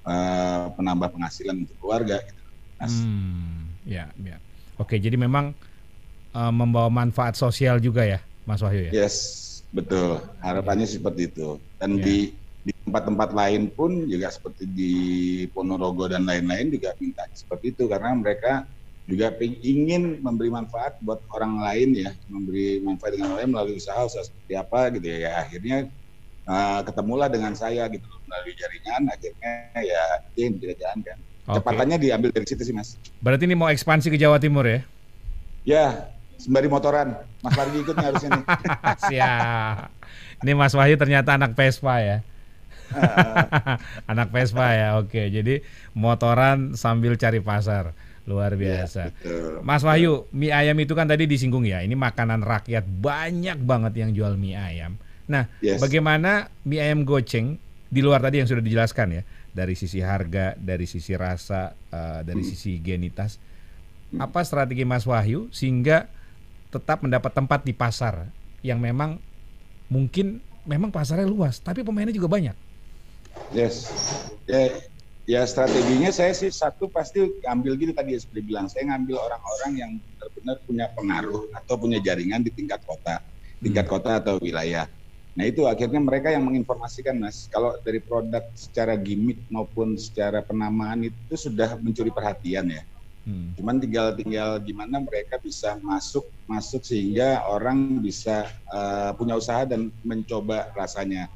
uh, penambah penghasilan untuk keluarga gitu. Mas. Hmm, ya, ya. Oke, jadi memang uh, membawa manfaat sosial juga ya, Mas Wahyu ya. Yes, betul. Harapannya ya. seperti itu. Dan ya. di di tempat-tempat lain pun juga seperti di Ponorogo dan lain-lain juga minta seperti itu karena mereka juga ingin memberi manfaat buat orang lain ya memberi manfaat dengan orang lain melalui usaha usaha seperti apa gitu ya, ya akhirnya uh, ketemulah dengan saya gitu melalui jaringan akhirnya ya ini kita jalankan okay. cepatannya diambil dari situ sih mas berarti ini mau ekspansi ke Jawa Timur ya ya sembari motoran Mas Fargi ikut harusnya nih [LAUGHS] siap ini Mas Wahyu ternyata anak Vespa ya [LAUGHS] Anak Vespa ya, oke. Jadi motoran sambil cari pasar. Luar iya, biasa. Ya, Mas Wahyu, mie ayam itu kan tadi disinggung ya. Ini makanan rakyat banyak banget yang jual mie ayam. Nah, yes. bagaimana mie ayam goceng di luar tadi yang sudah dijelaskan ya, dari sisi harga, dari sisi rasa, uh, dari hmm. sisi genitas. Hmm. Apa strategi Mas Wahyu sehingga tetap mendapat tempat di pasar yang memang mungkin memang pasarnya luas, tapi pemainnya juga banyak. Yes. Ya, ya strateginya saya sih satu pasti ambil gitu tadi ya seperti bilang saya ngambil orang-orang yang benar-benar punya pengaruh atau punya jaringan di tingkat kota, tingkat hmm. kota atau wilayah. Nah itu akhirnya mereka yang menginformasikan mas. Kalau dari produk secara gimmick maupun secara penamaan itu sudah mencuri perhatian ya. Hmm. Cuman tinggal tinggal gimana mereka bisa masuk masuk sehingga orang bisa uh, punya usaha dan mencoba rasanya.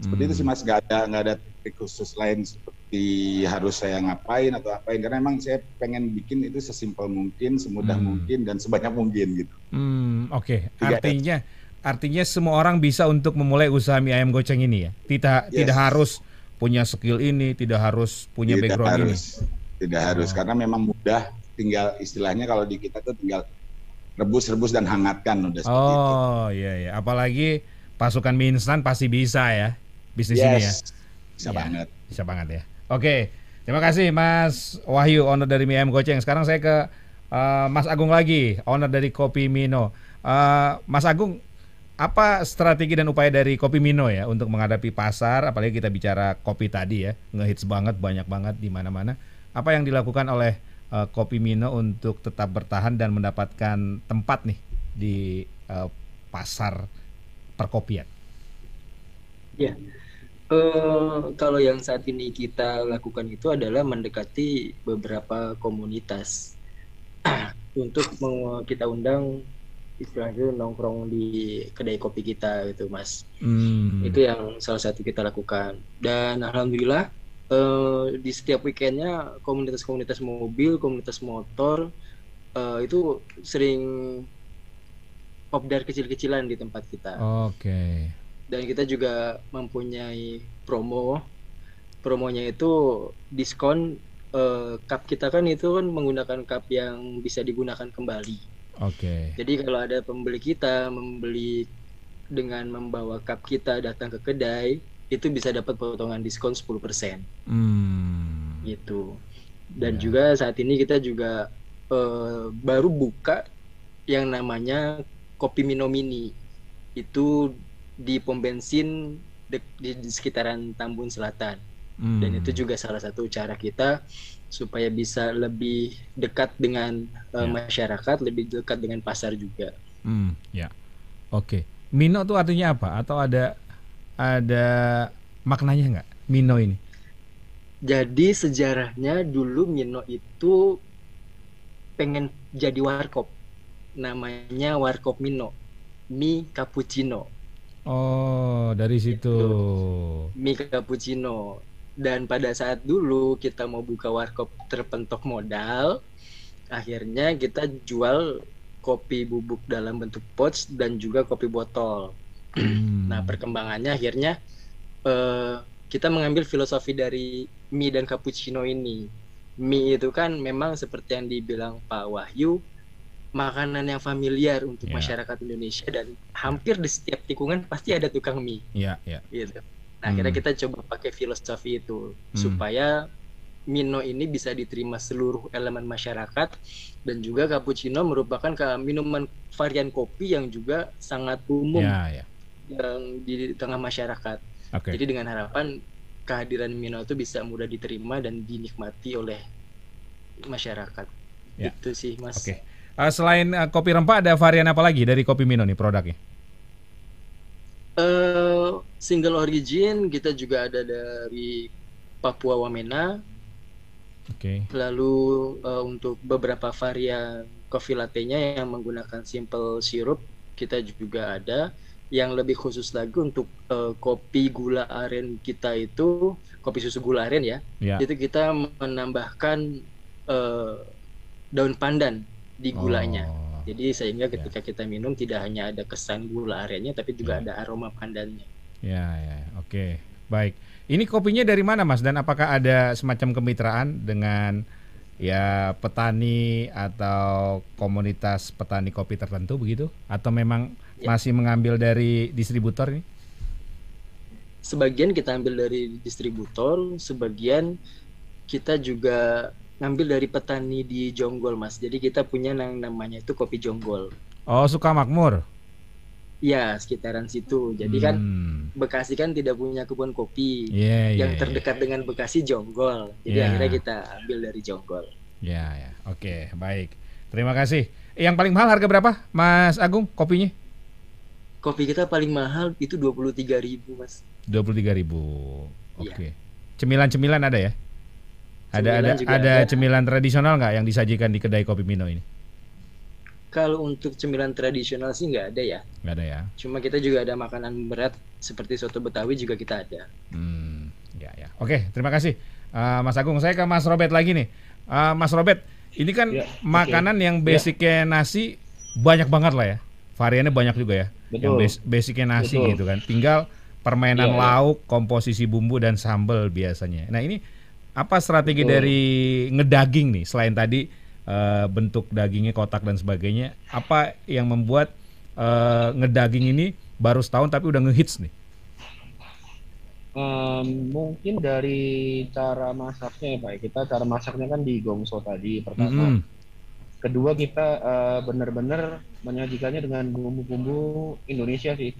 Seperti hmm. itu sih hmm. mas, nggak ada nggak ada trik khusus lain seperti harus saya ngapain atau apain karena emang saya pengen bikin itu sesimpel mungkin, semudah hmm. mungkin dan sebanyak mungkin gitu. Hmm, Oke, okay. artinya artinya semua orang bisa untuk memulai usaha mie ayam goceng ini ya. Tidak yes. tidak harus punya skill ini, tidak harus punya tidak background harus, ini. Tidak oh. harus karena memang mudah. Tinggal istilahnya kalau di kita tuh tinggal rebus-rebus dan hangatkan udah seperti oh, itu. Oh iya iya, apalagi pasukan mie instan pasti bisa ya bisnis yes. ini ya. Bisa ya, banget. Bisa banget ya. Oke, terima kasih Mas Wahyu, owner dari Mie Goceng. Sekarang saya ke uh, Mas Agung lagi, owner dari Kopi Mino. Uh, Mas Agung, apa strategi dan upaya dari Kopi Mino ya untuk menghadapi pasar, apalagi kita bicara kopi tadi ya, ngehits banget, banyak banget di mana-mana. Apa yang dilakukan oleh uh, Kopi Mino untuk tetap bertahan dan mendapatkan tempat nih di uh, pasar perkopian? Ya, uh, kalau yang saat ini kita lakukan itu adalah mendekati beberapa komunitas [CLEARS THROAT] untuk kita undang istilahnya nongkrong di kedai kopi kita gitu mas. Hmm. itu yang salah satu kita lakukan. Dan alhamdulillah uh, di setiap weekendnya komunitas-komunitas mobil komunitas motor uh, itu sering obdar kecil-kecilan di tempat kita. Oke. Okay dan kita juga mempunyai promo. Promonya itu diskon uh, cup kita kan itu kan menggunakan cup yang bisa digunakan kembali. Oke. Okay. Jadi kalau ada pembeli kita membeli dengan membawa cup kita datang ke kedai, itu bisa dapat potongan diskon 10%. Hmm. Gitu. Dan yeah. juga saat ini kita juga uh, baru buka yang namanya kopi Mino Mini. Itu di pom bensin di, di sekitaran Tambun Selatan. Hmm. Dan itu juga salah satu cara kita supaya bisa lebih dekat dengan uh, masyarakat, lebih dekat dengan pasar juga. Hmm, ya. Oke. Mino itu artinya apa? Atau ada ada maknanya nggak Mino ini? Jadi sejarahnya dulu Mino itu pengen jadi warkop. Namanya warkop Mino. Mi cappuccino. Oh, dari situ. Mi cappuccino. Dan pada saat dulu kita mau buka warkop terpentok modal, akhirnya kita jual kopi bubuk dalam bentuk pouch dan juga kopi botol. Hmm. Nah, perkembangannya akhirnya uh, kita mengambil filosofi dari mie dan cappuccino ini. Mie itu kan memang seperti yang dibilang Pak Wahyu, makanan yang familiar untuk yeah. masyarakat Indonesia dan hampir di setiap tikungan pasti ada tukang mie. Iya, yeah, yeah. Gitu. Nah, hmm. akhirnya kita coba pakai filosofi itu hmm. supaya Mino ini bisa diterima seluruh elemen masyarakat dan juga cappuccino merupakan minuman varian kopi yang juga sangat umum yeah, yeah. yang di tengah masyarakat. Okay. Jadi dengan harapan kehadiran Mino itu bisa mudah diterima dan dinikmati oleh masyarakat. Yeah. Itu sih, Mas. Okay. Uh, selain uh, kopi rempah ada varian apa lagi dari kopi Mino nih produknya? Uh, single origin kita juga ada dari Papua Wamena. Oke. Okay. Lalu uh, untuk beberapa varian kopi latte-nya yang menggunakan simple sirup kita juga ada. Yang lebih khusus lagi untuk uh, kopi gula aren kita itu kopi susu gula aren ya. Yeah. Itu kita menambahkan uh, daun pandan di gulanya. Oh. Jadi sehingga ya. ketika ya. kita minum tidak hanya ada kesan gula arennya tapi juga ya. ada aroma pandannya. Ya, ya, oke. Baik. Ini kopinya dari mana, Mas? Dan apakah ada semacam kemitraan dengan ya petani atau komunitas petani kopi tertentu begitu atau memang ya. masih mengambil dari distributor ini? Sebagian kita ambil dari distributor, sebagian kita juga ngambil dari petani di Jonggol mas jadi kita punya yang namanya itu kopi Jonggol oh suka makmur Ya sekitaran situ. Jadi kan hmm. kan Bekasi kan tidak punya kebun kopi. Yeah, yang yeah, terdekat yeah. dengan Bekasi Jonggol. Jadi yeah. akhirnya kita ambil dari Jonggol. Ya ya. Oke, baik. Terima kasih. Yang paling mahal harga berapa, Mas Agung, kopinya? Kopi kita paling mahal itu dua puluh tiga ribu, Mas. Dua puluh tiga ribu. Oke. Okay. Cemilan-cemilan ada ya? Ada ada ada cemilan tradisional nggak yang disajikan di kedai kopi Mino ini? Kalau untuk cemilan tradisional sih nggak ada ya. Nggak ada ya. Cuma kita juga ada makanan berat seperti soto Betawi juga kita ada. Hmm, ya ya. Oke, terima kasih uh, Mas Agung. Saya ke Mas Robert lagi nih. Uh, Mas Robert, ini kan ya, makanan okay. yang ya. basicnya ya. nasi banyak banget lah ya. Variannya banyak juga ya. Betul. Yang bas basicnya nasi Betul. gitu kan. Tinggal permainan ya, lauk, komposisi bumbu dan sambal biasanya. Nah ini apa strategi Betul. dari ngedaging nih selain tadi uh, bentuk dagingnya kotak dan sebagainya? Apa yang membuat uh, ngedaging ini baru setahun tapi udah ngehits nih? Um, mungkin dari cara masaknya ya Pak. Kita cara masaknya kan di gongso tadi pertama. Mm -hmm. Kedua kita uh, benar-benar menyajikannya dengan bumbu-bumbu Indonesia sih.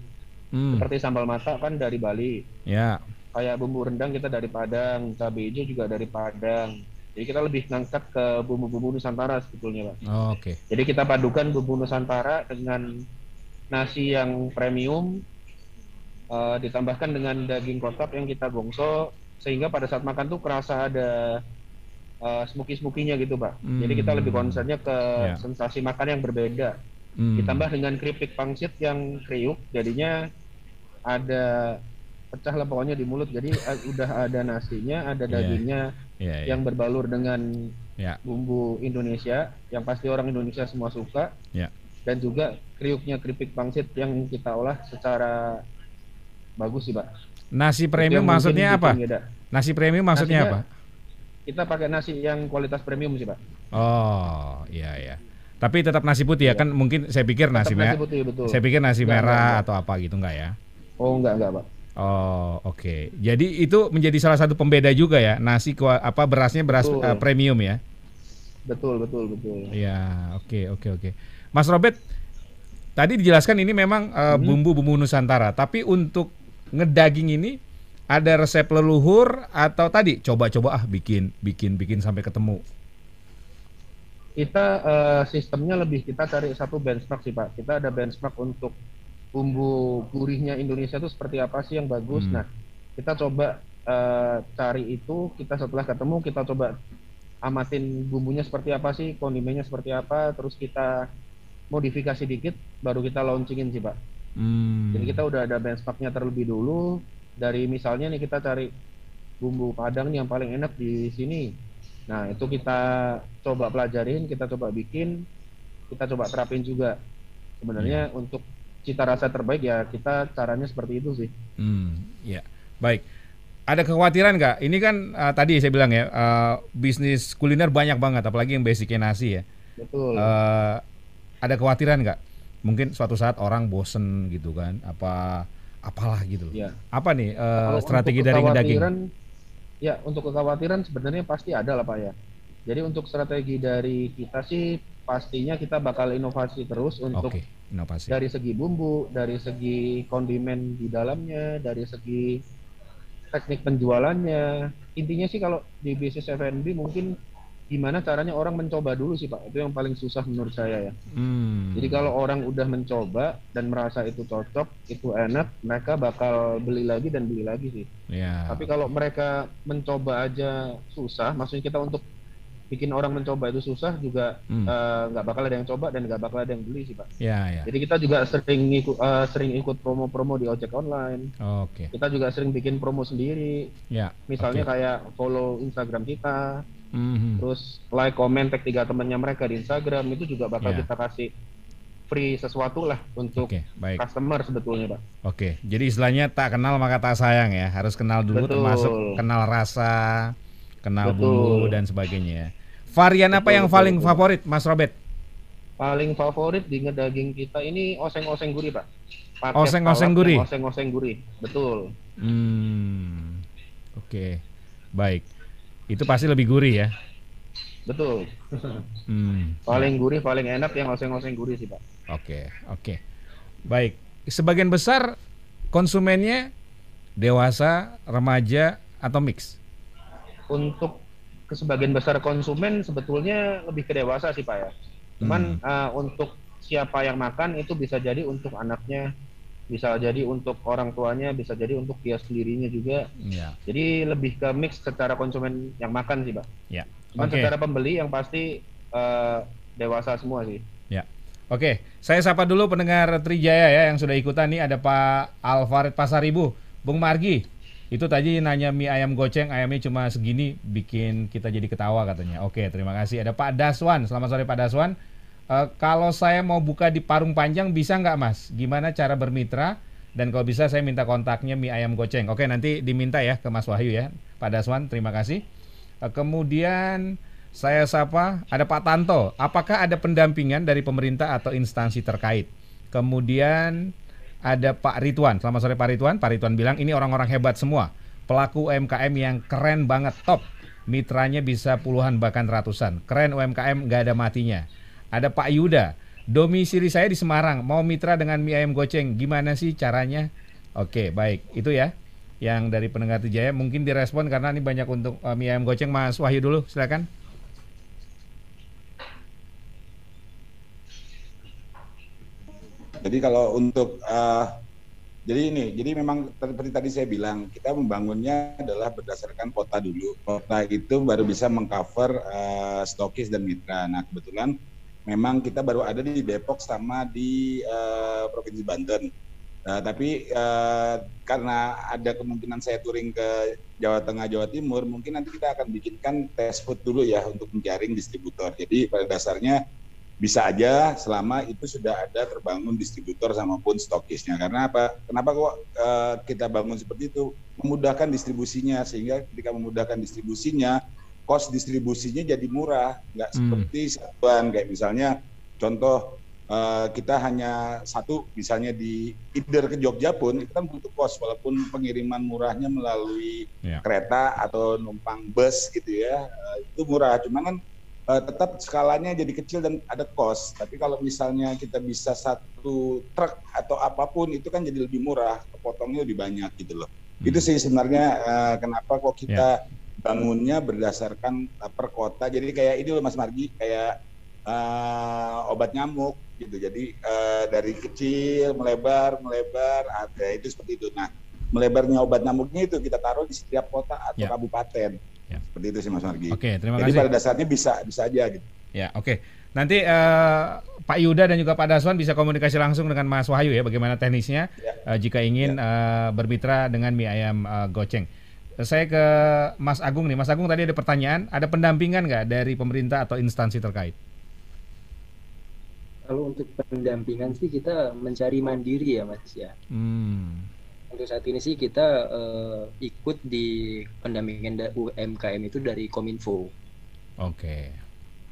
Mm. Seperti sambal mata kan dari Bali. Ya. Yeah kayak bumbu rendang kita dari Padang, cabai hijau juga dari Padang. Jadi kita lebih ngangkat ke bumbu-bumbu Nusantara sebetulnya, Pak. Oh, Oke. Okay. Jadi kita padukan bumbu Nusantara dengan nasi yang premium, uh, ditambahkan dengan daging kotak yang kita gongso, sehingga pada saat makan tuh kerasa ada uh, smoky-smokinya gitu, Pak. Hmm. Jadi kita lebih concernnya ke yeah. sensasi makan yang berbeda. Hmm. Ditambah dengan keripik pangsit yang kriuk, jadinya ada pecah lah pokoknya di mulut jadi uh, udah ada nasinya ada iya. dagingnya yeah. Yeah, yang berbalur dengan yeah. bumbu Indonesia yang pasti orang Indonesia semua suka yeah. dan juga kriuknya keripik pangsit yang kita olah secara bagus sih pak nasi premium maksudnya apa nasi premium maksudnya Nasinya, apa kita pakai nasi yang kualitas premium sih pak. Oh iya iya. Tapi tetap nasi putih ya, ya. kan mungkin saya pikir nasi merah. Saya pikir nasi enggak, merah enggak, atau apa gitu enggak ya? Oh enggak enggak pak. Oh oke. Okay. Jadi itu menjadi salah satu pembeda juga ya nasi apa berasnya beras uh, premium ya? Betul betul betul. Iya oke okay, oke okay, oke. Okay. Mas Robert tadi dijelaskan ini memang uh, hmm. bumbu-bumbu Nusantara. Tapi untuk ngedaging ini ada resep leluhur atau tadi coba-coba ah bikin bikin bikin sampai ketemu kita uh, sistemnya lebih kita cari satu benchmark sih pak kita ada benchmark untuk bumbu gurihnya Indonesia itu seperti apa sih yang bagus hmm. nah kita coba uh, cari itu kita setelah ketemu kita coba amatin bumbunya seperti apa sih kondimennya seperti apa terus kita modifikasi dikit baru kita launchingin sih pak hmm. jadi kita udah ada benchmarknya terlebih dulu dari misalnya nih kita cari bumbu padang yang paling enak di sini Nah, itu kita coba pelajarin, kita coba bikin, kita coba terapin juga. Sebenarnya hmm. untuk cita rasa terbaik ya kita caranya seperti itu sih. Hmm, ya. Baik. Ada kekhawatiran nggak? Ini kan uh, tadi saya bilang ya, uh, bisnis kuliner banyak banget, apalagi yang basicnya nasi ya. Betul. Uh, ada kekhawatiran nggak? Mungkin suatu saat orang bosen gitu kan? Apa apalah gitu? Ya. Apa nih uh, strategi dari daging? Ya, untuk kekhawatiran sebenarnya pasti ada lah Pak ya. Jadi untuk strategi dari kita sih pastinya kita bakal inovasi terus untuk okay, inovasi. dari segi bumbu, dari segi kondimen di dalamnya, dari segi teknik penjualannya. Intinya sih kalau di bisnis F&B mungkin gimana caranya orang mencoba dulu sih Pak. Itu yang paling susah menurut saya ya. Hmm. Jadi kalau orang udah mencoba dan merasa itu cocok, itu enak, mereka bakal beli lagi dan beli lagi sih. Yeah. Tapi kalau mereka mencoba aja susah, maksudnya kita untuk bikin orang mencoba itu susah juga hmm. Eh, nggak hmm. uh, bakal ada yang coba dan nggak bakal ada yang beli sih pak. Ya, ya. Jadi kita juga sering ikut uh, sering ikut promo-promo di ojek online. Oh, Oke. Okay. Kita juga sering bikin promo sendiri. Ya. Misalnya okay. kayak follow Instagram kita, hmm Terus like, komen, tag tiga temannya mereka di Instagram itu juga bakal yeah. kita kasih free sesuatu lah untuk okay, baik. customer sebetulnya pak. Oke, okay. jadi istilahnya tak kenal maka tak sayang ya, harus kenal dulu betul. termasuk kenal rasa, kenal betul. bumbu dan sebagainya. Varian betul, apa yang betul, paling betul. favorit, Mas Robert? Paling favorit di ngedaging kita ini oseng-oseng gurih pak. Oseng-oseng gurih. Oseng-oseng gurih, betul. Hmm, oke, okay. baik. Itu pasti lebih gurih ya. Betul. [LAUGHS] Hmm. Paling gurih, paling enak yang oseng-oseng gurih sih, Pak. Oke, oke. Baik. Sebagian besar konsumennya dewasa, remaja atau mix? Untuk sebagian besar konsumen sebetulnya lebih ke dewasa sih, Pak ya. Cuman hmm. uh, untuk siapa yang makan itu bisa jadi untuk anaknya, bisa jadi untuk orang tuanya, bisa jadi untuk dia sendirinya juga. Ya. Jadi lebih ke mix secara konsumen yang makan sih, Pak. Ya. Cuman okay. secara pembeli yang pasti uh, dewasa semua sih. Ya. Oke, saya sapa dulu pendengar Trijaya ya yang sudah ikutan nih ada Pak Alvaret Pasaribu, Bung Margi. Itu tadi nanya mie ayam goceng, ayamnya cuma segini bikin kita jadi ketawa katanya. Oke, terima kasih. Ada Pak Daswan, selamat sore Pak Daswan. Uh, kalau saya mau buka di Parung Panjang bisa nggak Mas? Gimana cara bermitra? Dan kalau bisa saya minta kontaknya mie ayam goceng. Oke nanti diminta ya ke Mas Wahyu ya. Pak Daswan terima kasih. Uh, kemudian saya sapa ada Pak Tanto. Apakah ada pendampingan dari pemerintah atau instansi terkait? Kemudian ada Pak Ridwan. Selamat sore Pak Ridwan. Pak Ridwan bilang ini orang-orang hebat semua. Pelaku UMKM yang keren banget top. Mitranya bisa puluhan bahkan ratusan. Keren UMKM nggak ada matinya. Ada Pak Yuda. Domisili saya di Semarang. Mau mitra dengan mie ayam goceng. Gimana sih caranya? Oke, baik. Itu ya. Yang dari pendengar Tijaya mungkin direspon karena ini banyak untuk uh, mie ayam goceng. Mas Wahyu dulu, silakan. Jadi kalau untuk uh, jadi ini, jadi memang seperti tadi saya bilang, kita membangunnya adalah berdasarkan kota dulu. Kota itu baru bisa mengcover uh, stokis dan mitra. Nah kebetulan memang kita baru ada di Depok sama di uh, Provinsi Banten. Uh, tapi uh, karena ada kemungkinan saya touring ke Jawa Tengah, Jawa Timur, mungkin nanti kita akan bikinkan test food dulu ya untuk menjaring distributor. Jadi pada dasarnya bisa aja selama itu sudah ada terbangun distributor sama pun stokisnya. Karena apa? Kenapa kok uh, kita bangun seperti itu? Memudahkan distribusinya sehingga ketika memudahkan distribusinya cost distribusinya jadi murah, nggak hmm. seperti satuan kayak misalnya contoh uh, kita hanya satu misalnya di either ke Jogja pun itu kan butuh kos walaupun pengiriman murahnya melalui yeah. kereta atau numpang bus gitu ya uh, itu murah cuman kan uh, tetap skalanya jadi kecil dan ada kos tapi kalau misalnya kita bisa satu truk atau apa pun itu kan jadi lebih murah kepotongnya lebih banyak gitu loh hmm. itu sih sebenarnya uh, kenapa kok kita yeah bangunnya berdasarkan uh, per kota. Jadi kayak ini loh Mas Margi, kayak uh, obat nyamuk gitu. Jadi uh, dari kecil melebar, melebar, ada itu seperti itu. Nah, melebarnya obat nyamuknya itu kita taruh di setiap kota atau ya. kabupaten. Ya. Seperti itu sih Mas Margi. Oke, terima Jadi kasih. pada dasarnya bisa bisa aja gitu. Ya, oke. Nanti uh, Pak Yuda dan juga Pak Daswan bisa komunikasi langsung dengan Mas Wahyu ya bagaimana teknisnya ya. uh, jika ingin ya. uh, bermitra dengan mie ayam uh, goceng saya ke Mas Agung nih. Mas Agung tadi ada pertanyaan, ada pendampingan nggak dari pemerintah atau instansi terkait? Kalau untuk pendampingan sih kita mencari mandiri ya Mas ya. Hmm. Untuk saat ini sih kita uh, ikut di pendampingan UMKM itu dari Kominfo. Oke.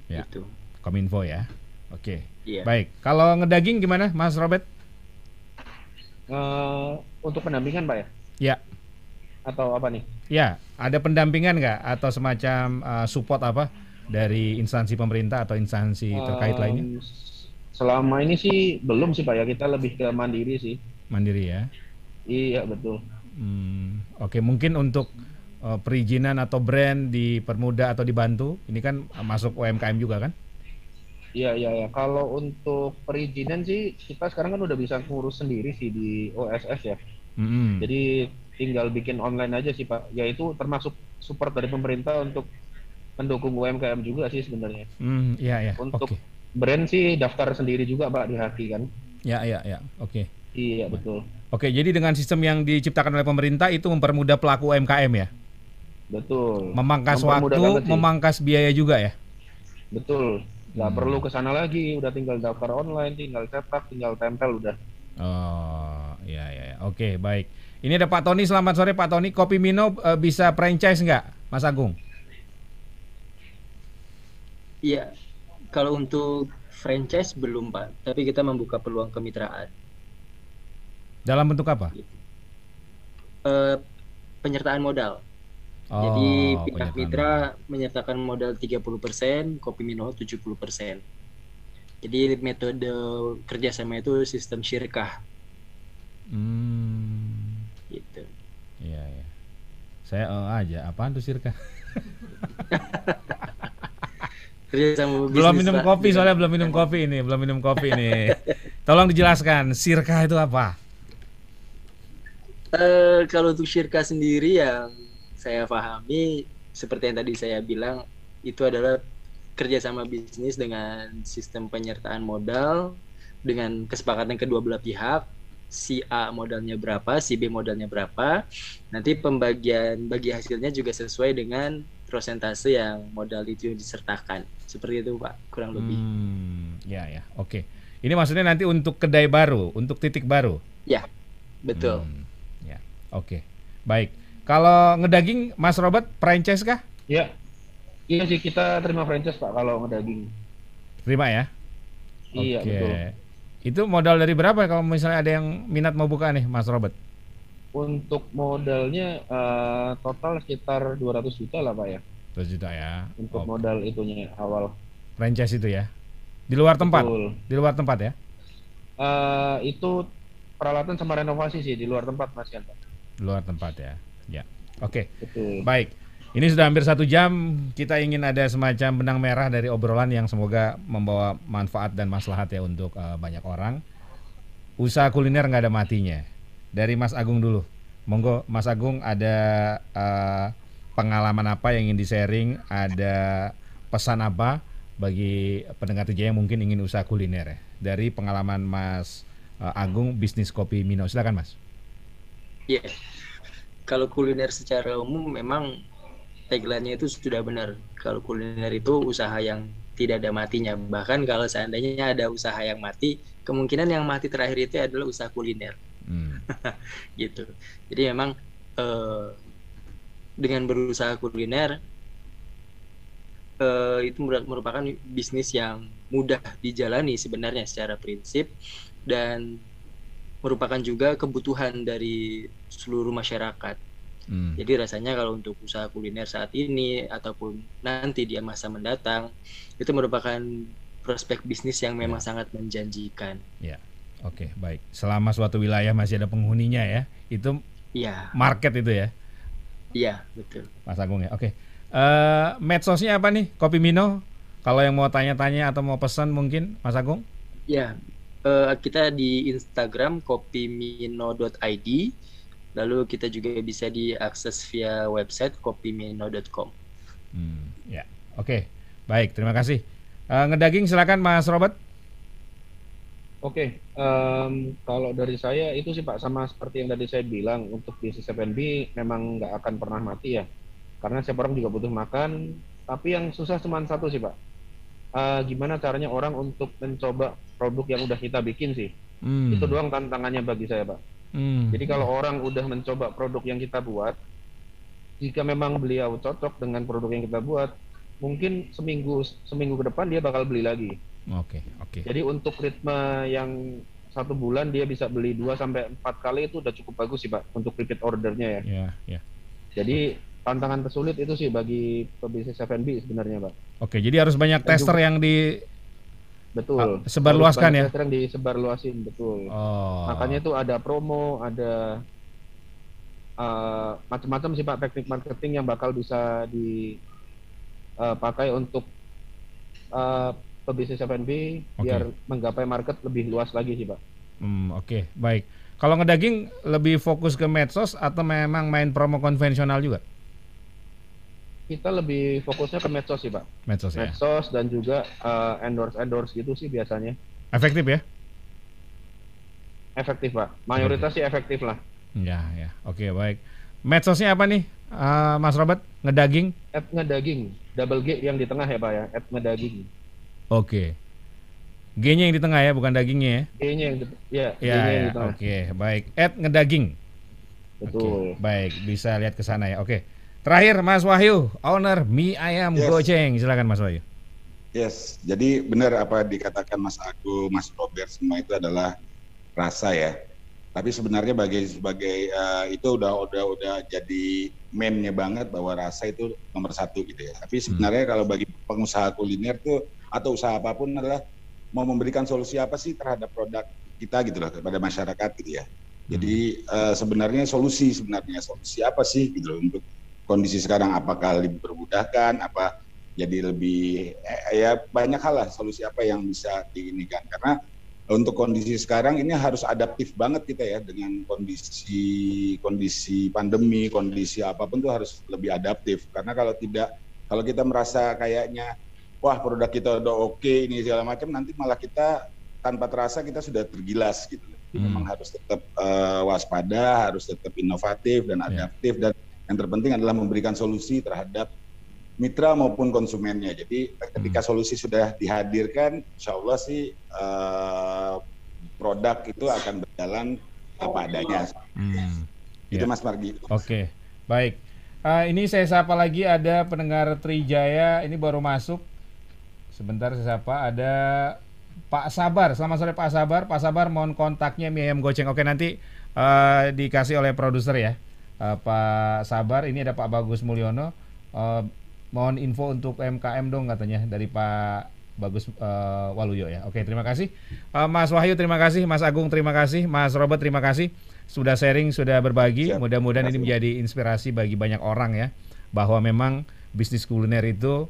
Ya. Itu. Kominfo ya. Oke. Iya. Baik. Kalau ngedaging gimana Mas Robert? Uh, untuk pendampingan Pak ya? Ya atau apa nih? Ya, ada pendampingan nggak atau semacam uh, support apa dari instansi pemerintah atau instansi terkait um, lainnya? Selama ini sih belum sih Pak ya, kita lebih ke mandiri sih. Mandiri ya? Iya betul. Hmm, Oke, okay. mungkin untuk uh, perizinan atau brand dipermudah atau dibantu, ini kan masuk UMKM juga kan? Iya iya ya. Kalau untuk perizinan sih kita sekarang kan udah bisa ngurus sendiri sih di OSS ya. Mm -hmm. Jadi tinggal bikin online aja sih Pak. Ya itu termasuk support dari pemerintah untuk mendukung UMKM juga sih sebenarnya. Hmm, iya ya. Untuk okay. brand sih daftar sendiri juga Pak di Haki kan. Ya ya ya. Oke. Okay. Iya betul. Oke, jadi dengan sistem yang diciptakan oleh pemerintah itu mempermudah pelaku UMKM ya? Betul. Memangkas waktu, memangkas biaya juga ya? Betul. Nggak hmm. perlu ke sana lagi, udah tinggal daftar online, tinggal cetak, tinggal tempel udah. Oh, iya iya. iya. Oke, baik. Ini ada Pak Tony, selamat sore Pak Tony. Kopi Mino uh, bisa franchise nggak, Mas Agung? Iya, kalau untuk franchise belum Pak, tapi kita membuka peluang kemitraan. Dalam bentuk apa? Uh, penyertaan modal. Oh, Jadi pihak mitra menyertakan modal 30%, Kopi Mino 70%. Jadi metode kerjasama itu sistem syirkah. Hmm. Gitu. Iya ya saya oh, aja apaan tuh sirka [LAUGHS] belum minum kopi soalnya belum minum kopi ini belum minum kopi ini. Tolong dijelaskan sirka itu apa uh, kalau untuk sirka sendiri yang saya pahami seperti yang tadi saya bilang itu adalah kerjasama bisnis dengan sistem penyertaan modal dengan kesepakatan kedua belah pihak si A modalnya berapa, si B modalnya berapa. Nanti pembagian bagi hasilnya juga sesuai dengan prosentase yang modal itu disertakan. Seperti itu, Pak, kurang lebih. Hmm, ya ya, oke. Ini maksudnya nanti untuk kedai baru, untuk titik baru. Ya, betul. Hmm, oke. Baik. Kalau ngedaging, Mas Robert, franchise kah? Iya. Iya sih kita terima franchise Pak kalau ngedaging. Terima ya? Iya, okay. betul. Itu modal dari berapa kalau misalnya ada yang minat mau buka nih, Mas Robert? Untuk modalnya uh, total sekitar 200 juta lah, Pak ya. 200 juta ya. Untuk oh. modal itunya awal. Franchise itu ya. Di luar tempat. Betul. Di luar tempat ya. Uh, itu peralatan sama renovasi sih di luar tempat Mas Yanto. Luar tempat ya. Ya. Oke. Okay. Baik. Ini sudah hampir satu jam. Kita ingin ada semacam benang merah dari obrolan yang semoga membawa manfaat dan maslahat ya untuk uh, banyak orang. Usaha kuliner nggak ada matinya. Dari Mas Agung dulu. Monggo Mas Agung ada uh, pengalaman apa yang ingin di-sharing? Ada pesan apa bagi pendengar TJ yang mungkin ingin usaha kuliner ya? Dari pengalaman Mas uh, Agung bisnis kopi Mino. Silakan Mas. Iya. Yeah. Kalau kuliner secara umum memang tagline-nya itu sudah benar. Kalau kuliner itu usaha yang tidak ada matinya. Bahkan kalau seandainya ada usaha yang mati, kemungkinan yang mati terakhir itu adalah usaha kuliner. Hmm. [LAUGHS] gitu. Jadi memang eh, dengan berusaha kuliner uh, itu merupakan bisnis yang mudah dijalani sebenarnya secara prinsip dan merupakan juga kebutuhan dari seluruh masyarakat. Hmm. Jadi rasanya kalau untuk usaha kuliner saat ini ataupun nanti di masa mendatang itu merupakan prospek bisnis yang memang ya. sangat menjanjikan. Ya, oke baik. Selama suatu wilayah masih ada penghuninya ya, itu ya. market itu ya. Iya betul. Mas Agung ya, oke. Uh, medsosnya apa nih, Kopi Mino? Kalau yang mau tanya-tanya atau mau pesan mungkin, Mas Agung? Ya, uh, kita di Instagram kopimino.id. Lalu kita juga bisa diakses via website kopimino.com. Hmm, ya, oke, baik, terima kasih. Uh, ngedaging silakan Mas Robert. Oke, um, kalau dari saya itu sih Pak sama seperti yang tadi saya bilang untuk bisnis F&B memang nggak akan pernah mati ya, karena setiap orang juga butuh makan. Tapi yang susah cuma satu sih Pak, uh, gimana caranya orang untuk mencoba produk yang udah kita bikin sih. Hmm. Itu doang tantangannya bagi saya Pak. Hmm. Jadi kalau orang udah mencoba produk yang kita buat, jika memang beliau cocok dengan produk yang kita buat, mungkin seminggu seminggu ke depan dia bakal beli lagi. Oke, okay, oke. Okay. Jadi untuk ritme yang satu bulan dia bisa beli 2 sampai empat kali itu udah cukup bagus sih Pak untuk repeat ordernya ya. Iya, yeah, iya. Yeah. Jadi tantangan tersulit itu sih bagi pebisnis F&B sebenarnya Pak. Oke, jadi harus banyak Dan tester juga, yang di Betul. Sebarluaskan ya. Tester yang disebarluasin betul. Oh. Makanya itu ada promo, ada uh, macam-macam sih Pak teknik marketing yang bakal bisa dipakai uh, untuk uh, pebisnis F&B okay. biar menggapai market lebih luas lagi sih pak. Hmm, Oke okay. baik. Kalau ngedaging lebih fokus ke medsos atau memang main promo konvensional juga? Kita lebih fokusnya ke medsos sih pak. Medsos, ya? medsos ya. dan juga uh, endorse endorse gitu sih biasanya. Efektif ya? Efektif pak. Mayoritas sih efektif lah. Ya ya. Oke okay, baik. Medsosnya apa nih, uh, Mas Robert? Ngedaging? At ngedaging, double G yang di tengah ya pak ya. At ngedaging. Oke. G-nya yang di tengah ya, bukan dagingnya ya? G-nya yang di, ya, ya, ya. Oke, okay. baik. Ed ngedaging. Betul. Okay. Baik, bisa lihat ke sana ya. Oke. Terakhir Mas Wahyu, owner mie ayam yes. Goceng. Silakan Mas Wahyu. Yes, jadi benar apa dikatakan Mas Agus, Mas Robert semua itu adalah rasa ya. Tapi sebenarnya sebagai sebagai uh, itu udah udah udah jadi mainnya banget bahwa rasa itu nomor satu gitu ya. Tapi sebenarnya hmm. kalau bagi pengusaha kuliner tuh atau usaha apa pun adalah mau memberikan solusi apa sih terhadap produk kita gitu loh kepada masyarakat gitu ya. Jadi uh, sebenarnya solusi sebenarnya solusi apa sih gitu loh untuk kondisi sekarang apakah lebih bermudahkan apa jadi lebih eh, ya banyak hal lah solusi apa yang bisa diinikan karena untuk kondisi sekarang ini harus adaptif banget kita ya dengan kondisi kondisi pandemi kondisi apa pun tuh harus lebih adaptif karena kalau tidak kalau kita merasa kayaknya wah produk kita udah oke okay, ini segala macam nanti malah kita tanpa terasa kita sudah tergilas gitu. hmm. memang harus tetap uh, waspada, harus tetap inovatif dan ya. adaptif yeah. dan yang terpenting adalah memberikan solusi terhadap mitra maupun konsumennya. Jadi ketika hmm. solusi sudah dihadirkan, insya Allah sih uh, produk itu akan berjalan apa adanya. Hmm. Itu yeah. Mas Margi. Oke, okay. baik. Uh, ini saya sapa lagi ada pendengar Trijaya, ini baru masuk Sebentar saya sapa ada Pak Sabar. Selamat sore Pak Sabar. Pak Sabar mohon kontaknya mie ayam goceng. Oke nanti uh, dikasih oleh produser ya. Uh, Pak Sabar ini ada Pak Bagus Mulyono. Uh, mohon info untuk MKM dong katanya dari Pak Bagus uh, Waluyo ya. Oke, terima kasih. Uh, Mas Wahyu terima kasih, Mas Agung terima kasih, Mas Robert terima kasih sudah sharing, sudah berbagi. Mudah-mudahan ini menjadi inspirasi bagi banyak orang ya bahwa memang bisnis kuliner itu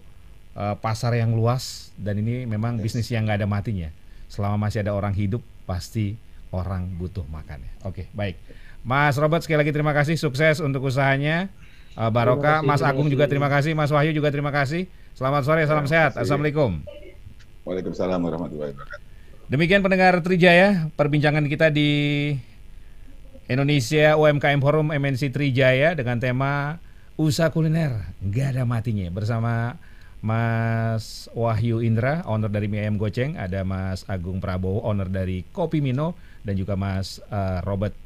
uh, pasar yang luas dan ini memang yes. bisnis yang nggak ada matinya. Selama masih ada orang hidup pasti orang butuh makan ya. Oke, baik. Mas Robert sekali lagi terima kasih sukses untuk usahanya. Uh, Barokah, Mas Agung juga terima kasih, Mas Wahyu juga terima kasih. Selamat sore, salam sehat. Assalamualaikum. Waalaikumsalam warahmatullahi wabarakatuh. Demikian pendengar Trijaya, perbincangan kita di Indonesia UMKM Forum MNC Trijaya dengan tema usaha kuliner nggak ada matinya bersama Mas Wahyu Indra, owner dari Mie Ayam Goceng, ada Mas Agung Prabowo, owner dari Kopi Mino, dan juga Mas uh, Robert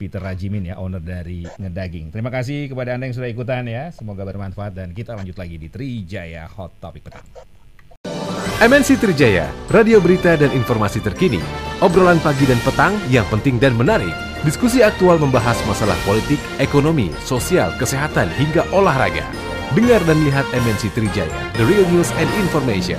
Peter Rajimin ya, owner dari Ngedaging. Terima kasih kepada Anda yang sudah ikutan ya. Semoga bermanfaat dan kita lanjut lagi di Trijaya Hot Topic petang. MNC Trijaya, radio berita dan informasi terkini. Obrolan pagi dan petang yang penting dan menarik. Diskusi aktual membahas masalah politik, ekonomi, sosial, kesehatan, hingga olahraga. Dengar dan lihat MNC Trijaya, the real news and information.